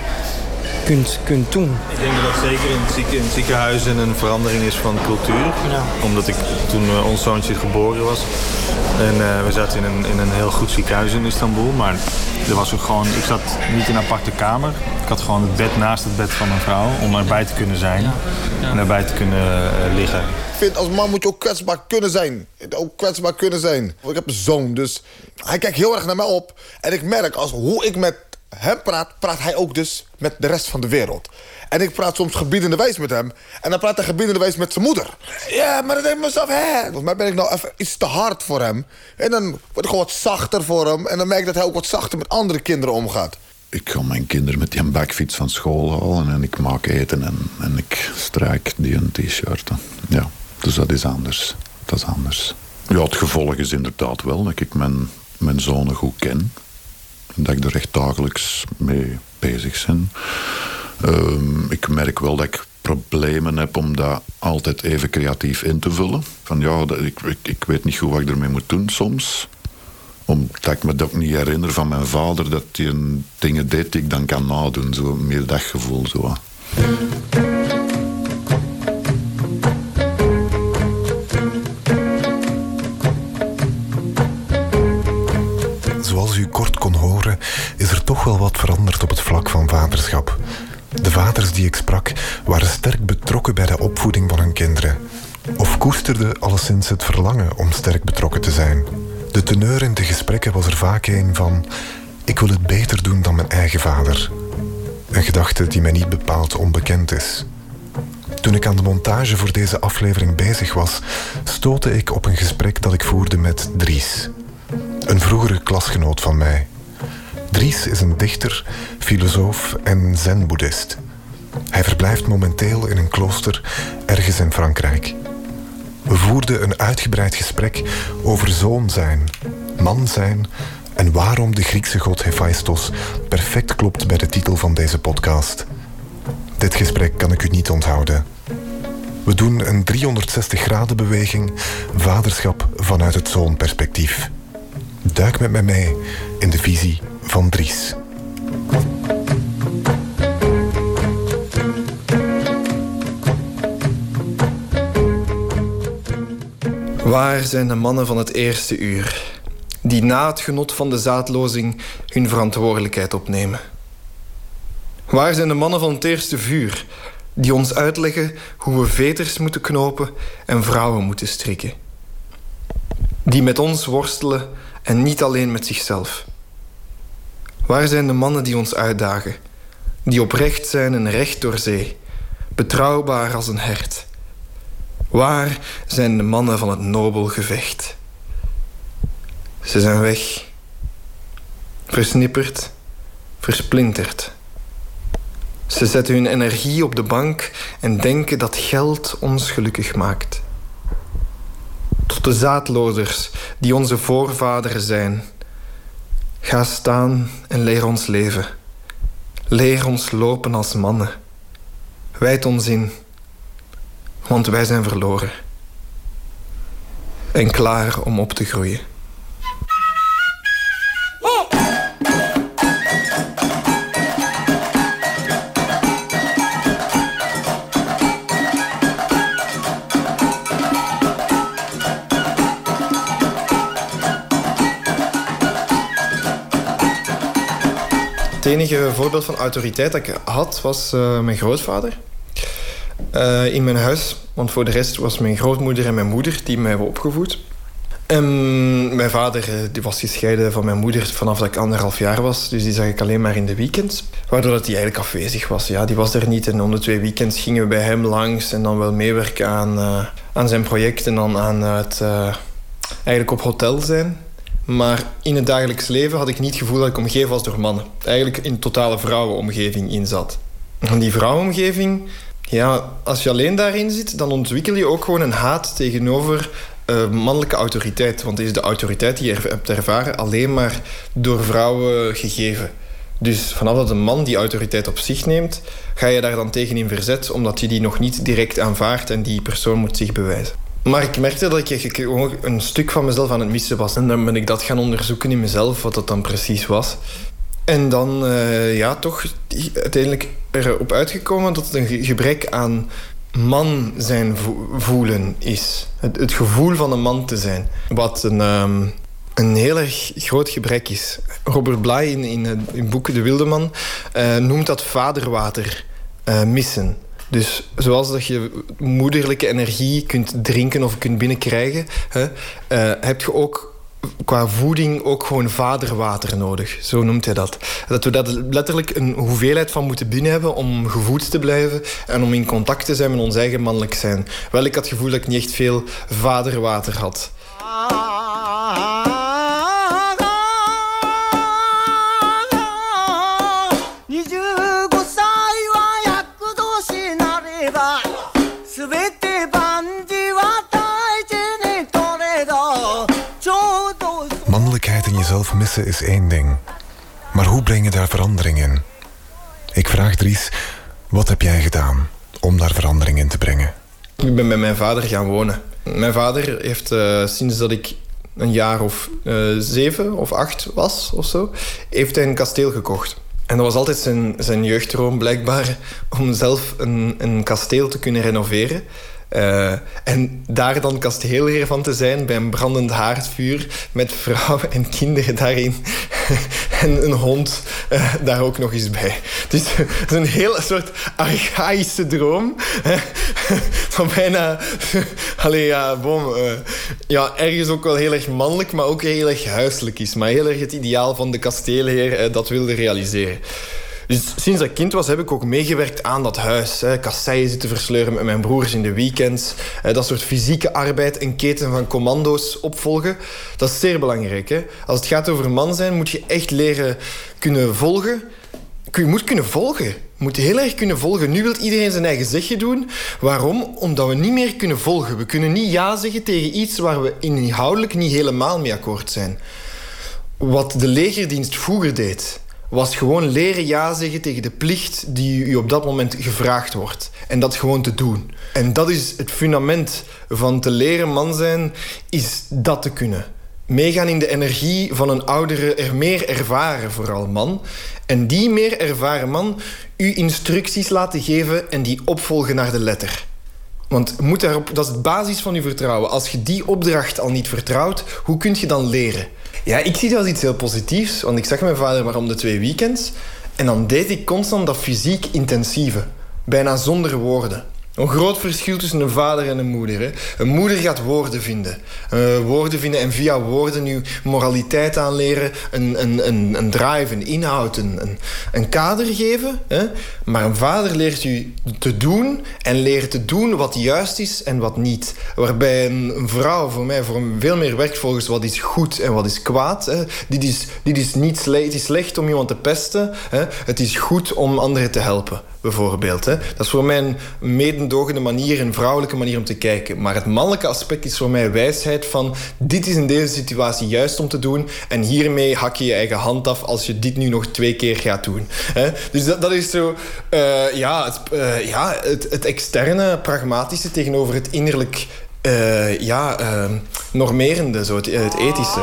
kunt, kunt doen. Ik denk dat dat zeker in, het zieke, in ziekenhuizen een verandering is van cultuur. Omdat ik toen eh, ons zoontje geboren was. En eh, we zaten in een, in een heel goed ziekenhuis in Istanbul. Maar er was ook gewoon, ik zat niet in een aparte kamer. Ik had gewoon het bed naast het bed van mijn vrouw. Om erbij te kunnen zijn. En erbij te kunnen eh, liggen. Ik vind als man moet je ook kwetsbaar kunnen zijn. Ook kwetsbaar kunnen zijn. Ik heb een zoon, dus hij kijkt heel erg naar mij op. En ik merk als hoe ik met hem praat, praat hij ook dus met de rest van de wereld. En ik praat soms gebiedende wijs met hem. En dan praat hij gebiedende wijs met zijn moeder. Ja, maar dan denk ik mezelf, hè. Volgens mij ben ik nou even iets te hard voor hem. En dan word ik gewoon wat zachter voor hem. En dan merk ik dat hij ook wat zachter met andere kinderen omgaat. Ik ga mijn kinderen met die bakfiets van school halen en ik maak eten en, en ik strijk die een t-shirt. Ja, dus dat is anders. Dat is anders. Ja, het gevolg is inderdaad wel dat ik mijn, mijn zonen goed ken. Dat ik er echt dagelijks mee bezig ben. Ehm, ik merk wel dat ik problemen heb om dat altijd even creatief in te vullen. Van ja, dat, ik, ik, ik weet niet goed wat ik ermee moet doen soms omdat ik me dat niet herinner van mijn vader dat hij dingen deed die ik dan kan nadoen. Zo meer dat gevoel. Zo. Horen, is er toch wel wat veranderd op het vlak van vaderschap. De vaders die ik sprak waren sterk betrokken bij de opvoeding van hun kinderen. Of koesterden alleszins het verlangen om sterk betrokken te zijn. De teneur in de gesprekken was er vaak een van... ik wil het beter doen dan mijn eigen vader. Een gedachte die mij niet bepaald onbekend is. Toen ik aan de montage voor deze aflevering bezig was... stootte ik op een gesprek dat ik voerde met Dries. Een vroegere klasgenoot van mij. Dries is een dichter, filosoof en zen-boeddhist. Hij verblijft momenteel in een klooster ergens in Frankrijk. We voerden een uitgebreid gesprek over zoon zijn, man zijn en waarom de Griekse god Hephaistos perfect klopt bij de titel van deze podcast. Dit gesprek kan ik u niet onthouden. We doen een 360 graden beweging, vaderschap vanuit het zoonperspectief. Duik met mij mee in de visie van Dries. Waar zijn de mannen van het eerste uur, die na het genot van de zaadlozing hun verantwoordelijkheid opnemen? Waar zijn de mannen van het eerste vuur, die ons uitleggen hoe we veters moeten knopen en vrouwen moeten strikken? Die met ons worstelen en niet alleen met zichzelf. Waar zijn de mannen die ons uitdagen, die oprecht zijn en recht door zee, betrouwbaar als een hert? Waar zijn de mannen van het nobel gevecht? Ze zijn weg, versnipperd, versplinterd. Ze zetten hun energie op de bank en denken dat geld ons gelukkig maakt. Tot de zaadlozers die onze voorvaderen zijn. Ga staan en leer ons leven. Leer ons lopen als mannen. Wijd ons in, want wij zijn verloren. En klaar om op te groeien. Het enige voorbeeld van autoriteit dat ik had was uh, mijn grootvader. Uh, in mijn huis. Want voor de rest was mijn grootmoeder en mijn moeder die mij hebben opgevoed. En mijn vader die was gescheiden van mijn moeder vanaf dat ik anderhalf jaar was. Dus die zag ik alleen maar in de weekends. Waardoor dat hij eigenlijk afwezig was. Ja, die was er niet. En om de twee weekends gingen we bij hem langs. En dan wel meewerken aan, aan zijn project. En dan aan het eigenlijk op hotel zijn. Maar in het dagelijks leven had ik niet het gevoel dat ik omgeven was door mannen. Eigenlijk in totale vrouwenomgeving in zat. En die vrouwenomgeving, ja, als je alleen daarin zit, dan ontwikkel je ook gewoon een haat tegenover uh, mannelijke autoriteit. Want is de autoriteit die je hebt ervaren alleen maar door vrouwen gegeven. Dus vanaf dat een man die autoriteit op zich neemt, ga je daar dan tegen in verzet, omdat je die nog niet direct aanvaardt en die persoon moet zich bewijzen. Maar ik merkte dat ik een stuk van mezelf aan het missen was. En dan ben ik dat gaan onderzoeken in mezelf, wat dat dan precies was. En dan, uh, ja, toch uiteindelijk erop uitgekomen dat het een gebrek aan man zijn voelen is. Het, het, gevoel van een man te zijn. Wat een, um, een heel erg groot gebrek is. Robert Bly in, in, in boeken De Wildeman uh, noemt dat vaderwater missen. Dus zoals dat je moederlijke energie kunt drinken of kunt binnenkrijgen, hè, uh, heb je ook qua voeding ook gewoon vaderwater nodig. Zo noemt hij dat. Dat we daar letterlijk een hoeveelheid van moeten binnen hebben om gevoed te blijven en om in contact te zijn met ons eigen mannelijk zijn. Wel, ik had het gevoel dat ik niet echt veel vaderwater had. Jezelf missen is één ding. Maar hoe breng je daar verandering in? Ik vraag Dries, wat heb jij gedaan om daar verandering in te brengen? Ik ben bij mijn vader gaan wonen. Mijn vader heeft uh, sinds dat ik een jaar of uh, zeven of acht was of zo, heeft hij een kasteel gekocht. En dat was altijd zijn, zijn jeugddroom blijkbaar om zelf een, een kasteel te kunnen renoveren. Uh, en daar dan kasteelheer van te zijn bij een brandend haardvuur met vrouwen en kinderen daarin <laughs> en een hond uh, daar ook nog eens bij. Dus het is een hele soort archaïsche droom. <laughs> van bijna... <laughs> Allee, ja, bom. Uh, ja, ergens ook wel heel erg mannelijk, maar ook heel erg huiselijk is. Maar heel erg het ideaal van de kasteelheer dat wilde realiseren. Dus sinds ik kind was, heb ik ook meegewerkt aan dat huis. Kasseien zitten versleuren met mijn broers in de weekends. Dat soort fysieke arbeid, een keten van commando's opvolgen. Dat is zeer belangrijk. Hè. Als het gaat over man zijn, moet je echt leren kunnen volgen. Je moet kunnen volgen. Moet heel erg kunnen volgen. Nu wil iedereen zijn eigen zegje doen. Waarom? Omdat we niet meer kunnen volgen. We kunnen niet ja zeggen tegen iets waar we inhoudelijk niet helemaal mee akkoord zijn. Wat de legerdienst vroeger deed, was gewoon leren ja zeggen tegen de plicht die u op dat moment gevraagd wordt. En dat gewoon te doen. En dat is het fundament van te leren man zijn, is dat te kunnen. Meegaan in de energie van een oudere, er meer ervaren vooral man. En die meer ervaren man u instructies laten geven en die opvolgen naar de letter. Want moet daarop, dat is de basis van uw vertrouwen. Als je die opdracht al niet vertrouwt, hoe kun je dan leren? Ja, ik zie dat als iets heel positiefs. Want ik zag mijn vader maar om de twee weekends. En dan deed ik constant dat fysiek intensieve. Bijna zonder woorden. Een groot verschil tussen een vader en een moeder. Een moeder gaat woorden vinden. Uh, woorden vinden en via woorden nu moraliteit aanleren. Een, een, een, een drive, een inhoud, een, een, kader geven. Hè. Maar een vader leert u te doen en leert te doen wat juist is en wat niet. Waarbij een, vrouw voor mij voor veel meer werkt volgens wat is goed en wat is kwaad. Dit, is, dit is niet slecht, het is slecht om iemand te pesten. Hè. Het is goed om anderen te helpen, bijvoorbeeld. Hè. Dat is voor mij een medendogende manier, een vrouwelijke manier om te kijken. Maar het mannelijke aspect is voor mij wijsheid van... dit is in deze situatie juist om te doen... en hiermee hak je je eigen hand af als je dit nu nog twee keer gaat doen. Hè. Dus dat, dat is zo... eh, ja, het, eh, ja het, het externe, pragmatische tegenover het innerlijk... eh, ja, eh, normerende, zo, het, het ethische.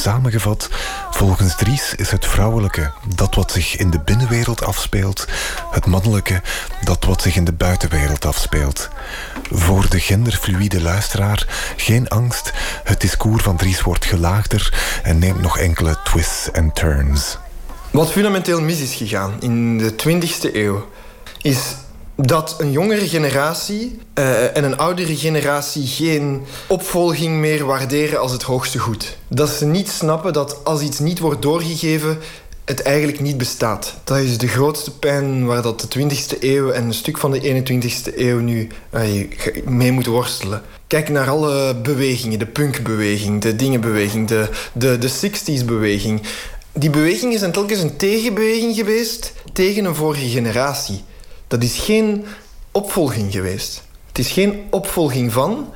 Samengevat, volgens Dries is het vrouwelijke dat wat zich in de binnenwereld afspeelt, het mannelijke dat wat zich in de buitenwereld afspeelt. Voor de genderfluïde luisteraar geen angst, het discours van Dries wordt gelaagder en neemt nog enkele twists en turns. Wat fundamenteel mis is gegaan in de 20e eeuw, is dat een jongere generatie eh, en een oudere generatie geen opvolging meer waarderen als het hoogste goed. Dat ze niet snappen dat als iets niet wordt doorgegeven, het eigenlijk niet bestaat. Dat is de grootste pijn waar dat de 20e eeuw en een stuk van de 21e eeuw nu eh, mee moet worstelen. Kijk naar alle bewegingen, de punkbeweging, de dingenbeweging, de, de, de 60s beweging. Die bewegingen zijn telkens een tegenbeweging geweest tegen een vorige generatie. Dat is geen opvolging geweest. Het is geen opvolging van...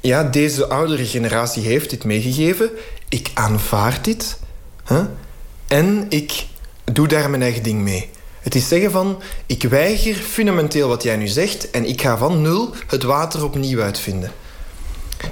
Ja, deze oudere generatie heeft dit meegegeven. Ik aanvaard dit. Huh? En ik doe daar mijn eigen ding mee. Het is zeggen van... Ik weiger fundamenteel wat jij nu zegt... en ik ga van nul het water opnieuw uitvinden.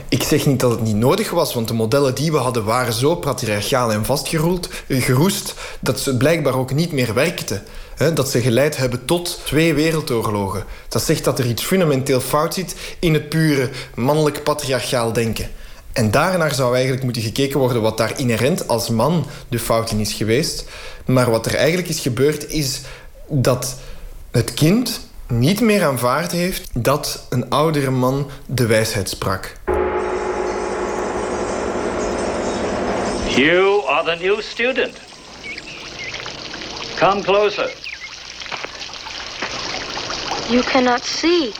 Ik zeg niet dat het niet nodig was, want de modellen die we hadden waren zo patriarchaal en vastgeroest geroest, dat ze blijkbaar ook niet meer werkten. Hè, dat ze geleid hebben tot twee wereldoorlogen. Dat zegt dat er iets fundamenteel fout zit in het pure mannelijk patriarchaal denken. En daarnaar zou eigenlijk moeten gekeken worden wat daar inherent als man de fout in is geweest. Maar wat er eigenlijk is gebeurd is dat het kind niet meer aanvaard heeft dat een oudere man de wijsheid sprak. You are the new student. Come closer. You cannot see.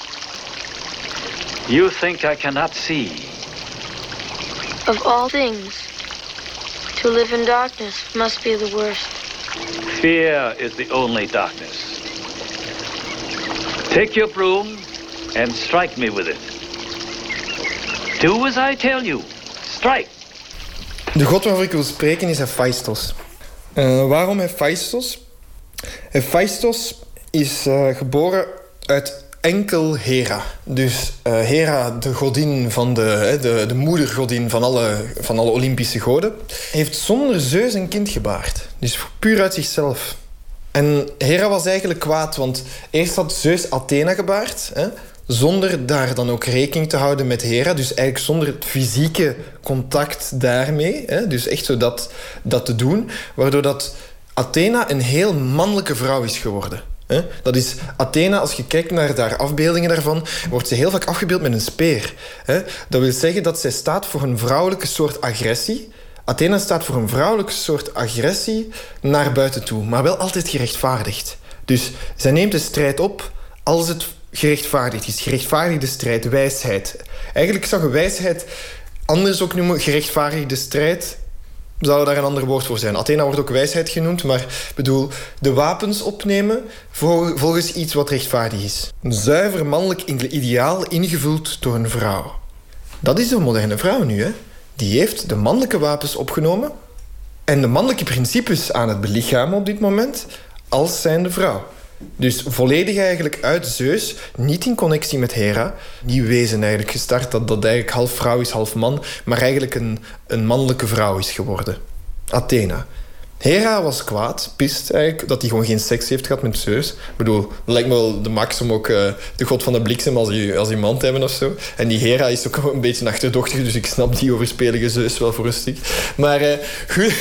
You think I cannot see. Of all things, to live in darkness must be the worst. Fear is the only darkness. Take your broom and strike me with it. Do as I tell you. Strike. De god waarover ik wil spreken is Hephaistos. Eh, waarom Hephaistos? Hephaistos is eh, geboren uit enkel Hera. Dus eh, Hera, de godin van de, de, de moedergodin van alle, van alle Olympische goden, heeft zonder Zeus een kind gebaard. Dus puur uit zichzelf. En Hera was eigenlijk kwaad, want eerst had Zeus Athena gebaard, hè, zonder daar dan ook rekening te houden met Hera. Dus eigenlijk zonder het fysieke contact daarmee. Hè, dus echt zo dat, dat te doen. Waardoor dat Athena een heel mannelijke vrouw is geworden. Dat is Athena, als je kijkt naar daar afbeeldingen daarvan, wordt ze heel vaak afgebeeld met een speer. Dat wil zeggen dat zij staat voor een vrouwelijke soort agressie. Athena staat voor een vrouwelijke soort agressie naar buiten toe, maar wel altijd gerechtvaardigd. Dus zij neemt de strijd op als het gerechtvaardigd is. Gerechtvaardigde strijd, wijsheid. Eigenlijk zou je wijsheid anders ook noemen gerechtvaardigde strijd zou daar een ander woord voor zijn. Athena wordt ook wijsheid genoemd, maar bedoel, de wapens opnemen volgens iets wat rechtvaardig is. Een zuiver mannelijk ideaal ingevuld door een vrouw. Dat is een moderne vrouw nu, hè? Die heeft de mannelijke wapens opgenomen en de mannelijke principes aan het belichamen op dit moment als zijnde vrouw. Dus volledig eigenlijk uit Zeus, niet in connectie met Hera. Die wezen eigenlijk gestart dat dat eigenlijk half vrouw is, half man, maar eigenlijk een, een mannelijke vrouw is geworden. Athena. Hera was kwaad, pist eigenlijk, dat hij gewoon geen seks heeft gehad met Zeus. Ik bedoel, lijkt me wel de max om ook uh, de god van de bliksem als, die, als iemand te hebben of zo. En die Hera is ook een beetje achterdochtig, dus ik snap die overspelige Zeus wel voor een stuk. Maar, uh, goed.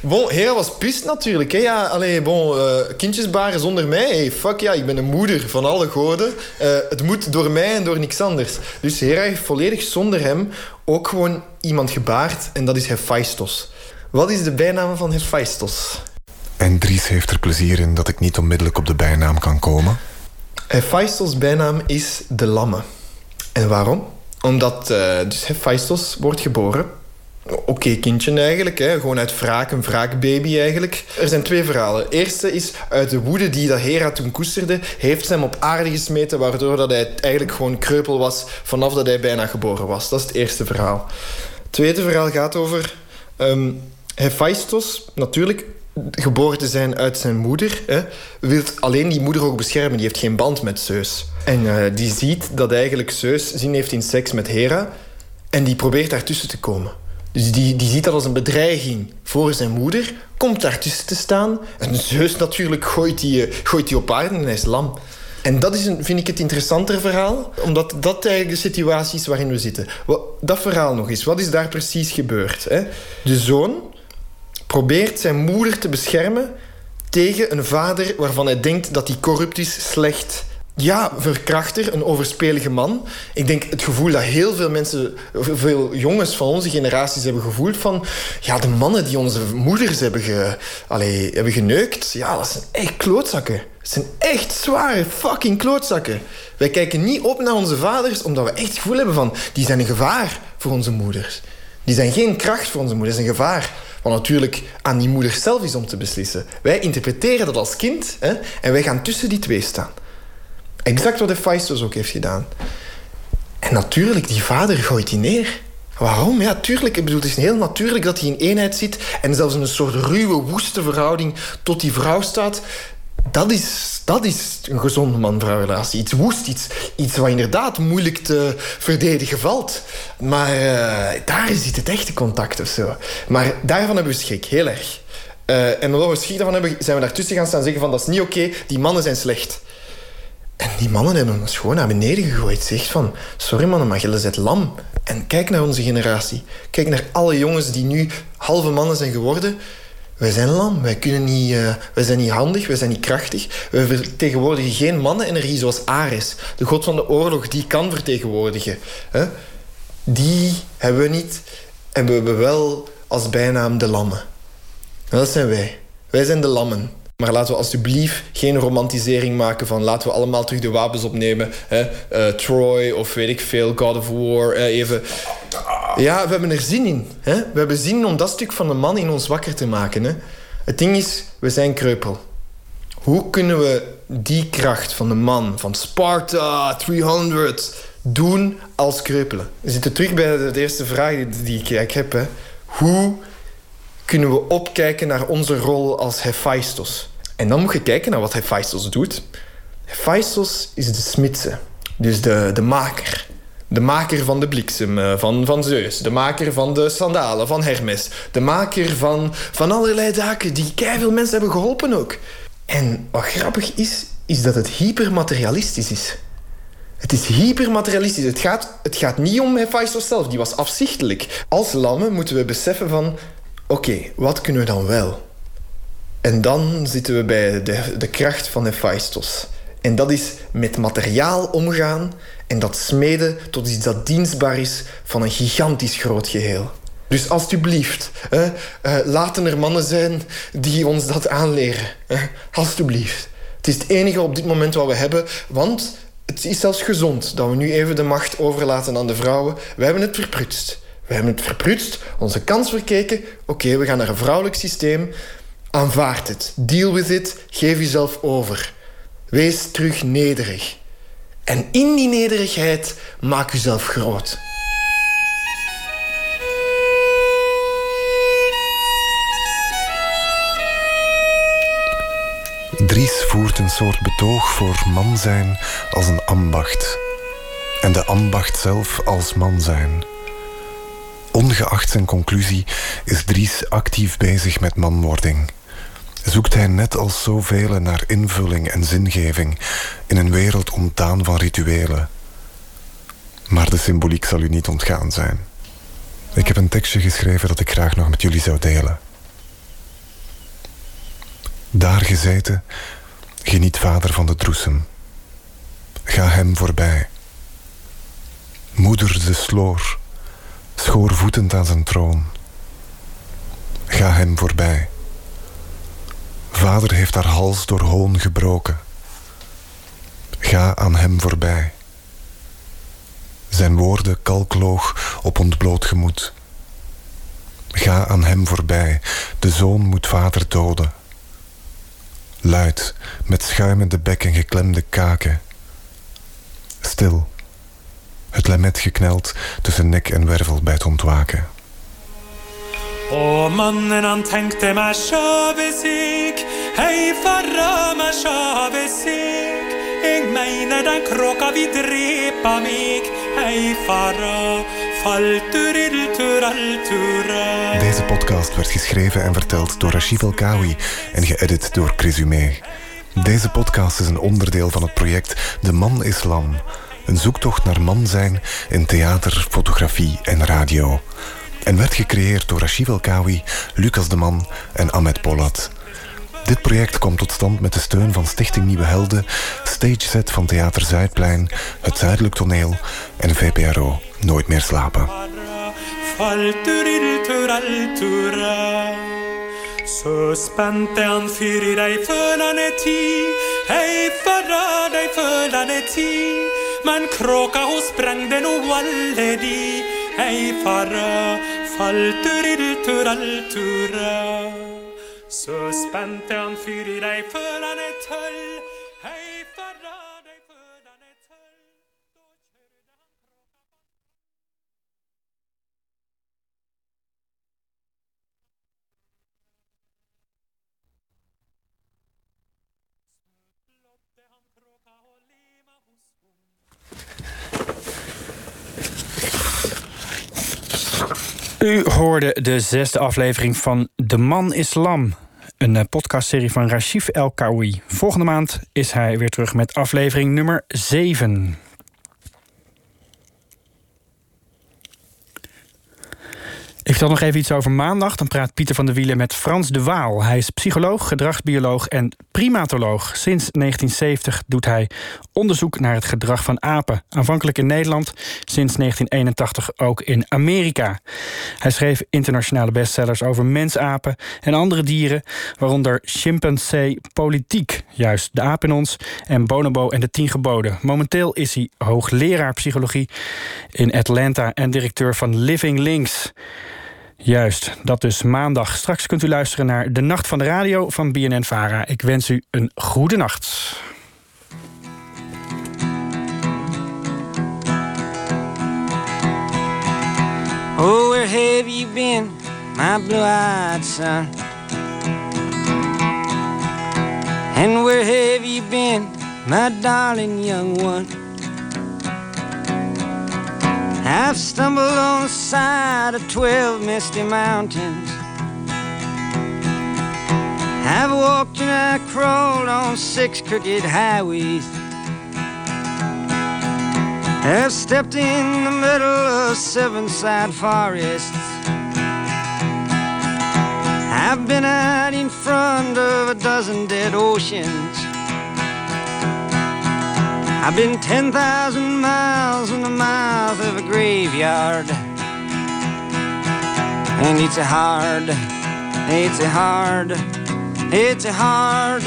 <laughs> bon, Hera was pist natuurlijk. Hè. Ja, bon, uh, kindjes baren zonder mij. Hey, fuck ja, ik ben de moeder van alle goden. het moet door mij en door niks anders. Dus Hera heeft volledig zonder hem ook gewoon iemand gebaard en dat is Hephaistos. Wat is de bijnaam van Hephaistos? En Dries heeft er plezier in dat ik niet onmiddellijk op de bijnaam kan komen. Hephaistos' bijnaam is de Lamme. En waarom? Omdat uh, dus Hephaistos wordt geboren. Oké kindje eigenlijk, hè. gewoon uit wraak, een wraakbaby eigenlijk. Er zijn twee verhalen. Het eerste is uit de woede die dat Hera toen koesterde, heeft ze hem op aarde gesmeten, waardoor dat hij eigenlijk gewoon kreupel was vanaf dat hij bijna geboren was. Dat is het eerste verhaal. Het tweede verhaal gaat over um, Hephaistos, natuurlijk, geboren te zijn uit zijn moeder, wil alleen die moeder ook beschermen. Die heeft geen band met Zeus. En uh, die ziet dat eigenlijk Zeus zin heeft in seks met Hera. En die probeert daartussen te komen. Dus die, die ziet dat als een bedreiging voor zijn moeder. Komt daartussen te staan. En Zeus natuurlijk gooit die, gooit die op aarde en hij is lam. En dat is een, vind ik het interessantere verhaal, omdat dat eigenlijk de situatie is waarin we zitten. Dat verhaal nog eens, wat is daar precies gebeurd? Hè? De zoon probeert zijn moeder te beschermen tegen een vader waarvan hij denkt dat hij corrupt is, slecht. Ja, verkrachter, een overspelige man. Ik denk het gevoel dat heel veel mensen, veel jongens van onze generaties hebben gevoeld van... Ja, de mannen die onze moeders hebben, allee, hebben geneukt, ja, dat zijn echt klootzakken. Dat zijn echt zware fucking klootzakken. Wij kijken niet op naar onze vaders omdat we echt het gevoel hebben van... Die zijn een gevaar voor onze moeders. Die zijn geen kracht voor onze moeders, een gevaar. Wat natuurlijk aan die moeder zelf is om te beslissen. Wij interpreteren dat als kind hè, en wij gaan tussen die twee staan. Exact wat Hephaistos ook heeft gedaan. En natuurlijk, die vader gooit die neer. Waarom? Ja, tuurlijk. Ik bedoel, het is heel natuurlijk dat hij in eenheid zit en zelfs in een soort ruwe, woeste verhouding tot die vrouw staat. Dat is, dat is een gezonde man-vrouw relatie. Iets woest, iets, iets wat inderdaad moeilijk te verdedigen valt. Maar uh, daar zit het echte contact of zo. Maar daarvan hebben we schrik, heel erg. Uh, en omdat we schrik daarvan hebben, zijn we daartussen gaan staan zeggen van dat is niet oké, die mannen zijn slecht. En die mannen hebben ons gewoon naar beneden gegooid. Zegt van, sorry mannen, maar jullie zijn lam. En kijk naar onze generatie. Kijk naar alle jongens die nu halve mannen zijn geworden. Wij zijn lam, wij, kunnen niet, uh, wij zijn niet handig, wij zijn niet krachtig. We vertegenwoordigen geen mannenenergie zoals Ares. De god van de oorlog, die kan vertegenwoordigen. Hè? Die hebben we niet. En we hebben wel als bijnaam de lammen. En dat zijn wij. Wij zijn de lammen. Maar laten we alsjeblieft geen romantisering maken van laten we allemaal terug de wapens opnemen. Hè? Uh, Troy of weet ik veel, God of War. even. Ja, we hebben er zin in. Hè? We hebben zin om dat stuk van de man in ons wakker te maken. Hè? Het ding is, we zijn kreupel. Hoe kunnen we die kracht van de man, van Sparta 300, doen als kreupelen? We zitten terug bij de eerste vraag die ik heb. Hoe kunnen we opkijken naar onze rol als Hephaistos. En dan moet je kijken naar wat Hephaistos doet. Hephaistos is de smidse, dus de, de maker. De maker van de bliksem, eh, van, van Zeus. De maker van de sandalen, van Hermes. De maker van, van allerlei zaken die veel mensen hebben geholpen ook. En wat grappig is, is dat het hypermaterialistisch is. Het is hypermaterialistisch. Het gaat, het gaat niet om Hephaistos zelf, die was afzichtelijk. Als lammen moeten we beseffen van oké, wat kunnen we dan wel? En dan zitten we bij de, de kracht van Hephaistos. En dat is met materiaal omgaan en dat smeden tot iets dat dienstbaar is van een gigantisch groot geheel. Dus alstublieft, hè, eh, laten er mannen zijn die ons dat aanleren. Hè. Alstublieft. Het is het enige op dit moment wat we hebben, want het is zelfs gezond dat we nu even de macht overlaten aan de vrouwen. We hebben het verprutst. We hebben het verprutst, onze kans verkeken. Oké, we gaan naar een vrouwelijk systeem. Aanvaard het. Deal with it. Geef jezelf over. Wees terug nederig. En in die nederigheid maak jezelf groot. Dries voert een soort betoog voor man zijn als een ambacht. En de ambacht zelf als man zijn. Ongeacht zijn conclusie is Dries actief bezig met manwording. Zoekt hij net als zoveel naar invulling en zingeving in een wereld ontdaan van rituelen. Maar de symboliek zal u niet ontgaan zijn. Ik heb een tekstje geschreven dat ik graag nog met jullie zou delen. Daar gezeten, geniet vader van de droesem. Ga hem voorbij. Moeder de sloor, schoorvoetend aan zijn troon. Ga hem voorbij. Vader heeft haar hals door hoon gebroken. Ga aan hem voorbij. Zijn woorden kalkloog op ontbloot gemoed. Ga aan hem voorbij. De zoon moet vader doden. Luid, met schuimende bek en geklemde kaken. Stil. Het lamet gekneld tussen nek en wervel bij het ontwaken. Och mannen han tänkte mig sjövesik Hej den Deze podcast werd geschreven en verteld door Rashid El Kawi en geëdit door Crisumé. Deze podcast is een onderdeel van het project De Man Islam. Een zoektocht naar man zijn in theater, fotografie en radio. En werd gecreëerd door Rashid El Kawi, Lucas de Man en Ahmed Polat. Dit project komt tot stand met de steun van Stichting Nieuwe Helden, Stage Set van Theater Zuidplein, Het Zuidelijk Toneel en VPRO Nooit meer slapen. Så spente han fyr i dig för han är tørr. U hoorde de zesde aflevering van De Man Islam. Een eh, podcastserie van Rashif El Kawi. Volgende maand is hij weer terug met aflevering nummer 7. Ik vertel nog even iets over maandag. Dan praat Pieter van der Wielen met Frans de Waal. Hij is psycholoog, gedragsbioloog en primatoloog. Sinds 1970 doet hij onderzoek naar het gedrag van apen. Aanvankelijk in Nederland, sinds 1981 ook in Amerika. Hij schreef internationale bestsellers over mensapen en andere dieren... waaronder Chimpansee Politiek, juist de aap in ons... en Bonobo en de Tien Geboden. Momenteel is hij hoogleraar psychologie in Atlanta... en directeur van Living Links... Juist, dat dus maandag. Straks kunt u luisteren naar De Nacht van de Radio van BNN-Vara. Ik wens u een goede nacht. Oh, where have you been, my blue-eyed son? And where have you been, my darling young one? I've stumbled on the side of twelve misty mountains. I've walked and I crawled on six crooked highways. I've stepped in the middle of seven side forests. I've been out in front of a dozen dead oceans. I've been 10,000 miles in the mouth of a graveyard. And it's a hard, it's a hard, it's a hard,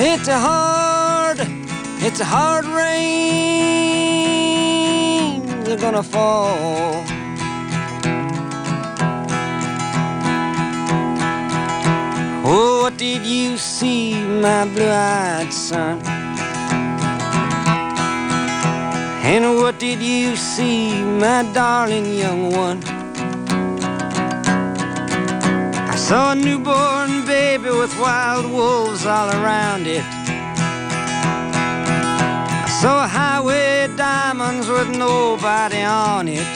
it's a hard, it's a hard rain. They're gonna fall. Oh, what did you see, my blue-eyed son? And what did you see, my darling young one? I saw a newborn baby with wild wolves all around it. I saw a highway diamonds with nobody on it.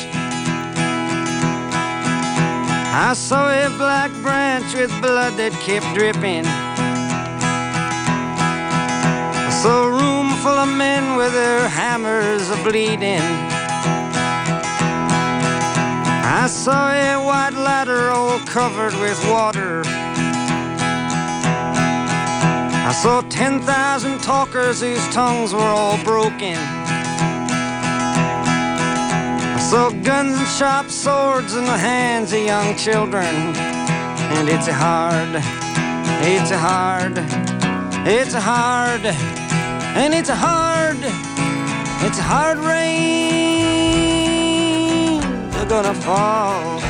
I saw a black branch with blood that kept dripping. I saw a room full of men with their hammers a bleeding. I saw a white ladder all covered with water. I saw 10,000 talkers whose tongues were all broken. I saw guns and sharp swords in the hands of young children. And it's hard, it's hard, it's hard, and it's a hard, it's a hard rain. They're gonna fall.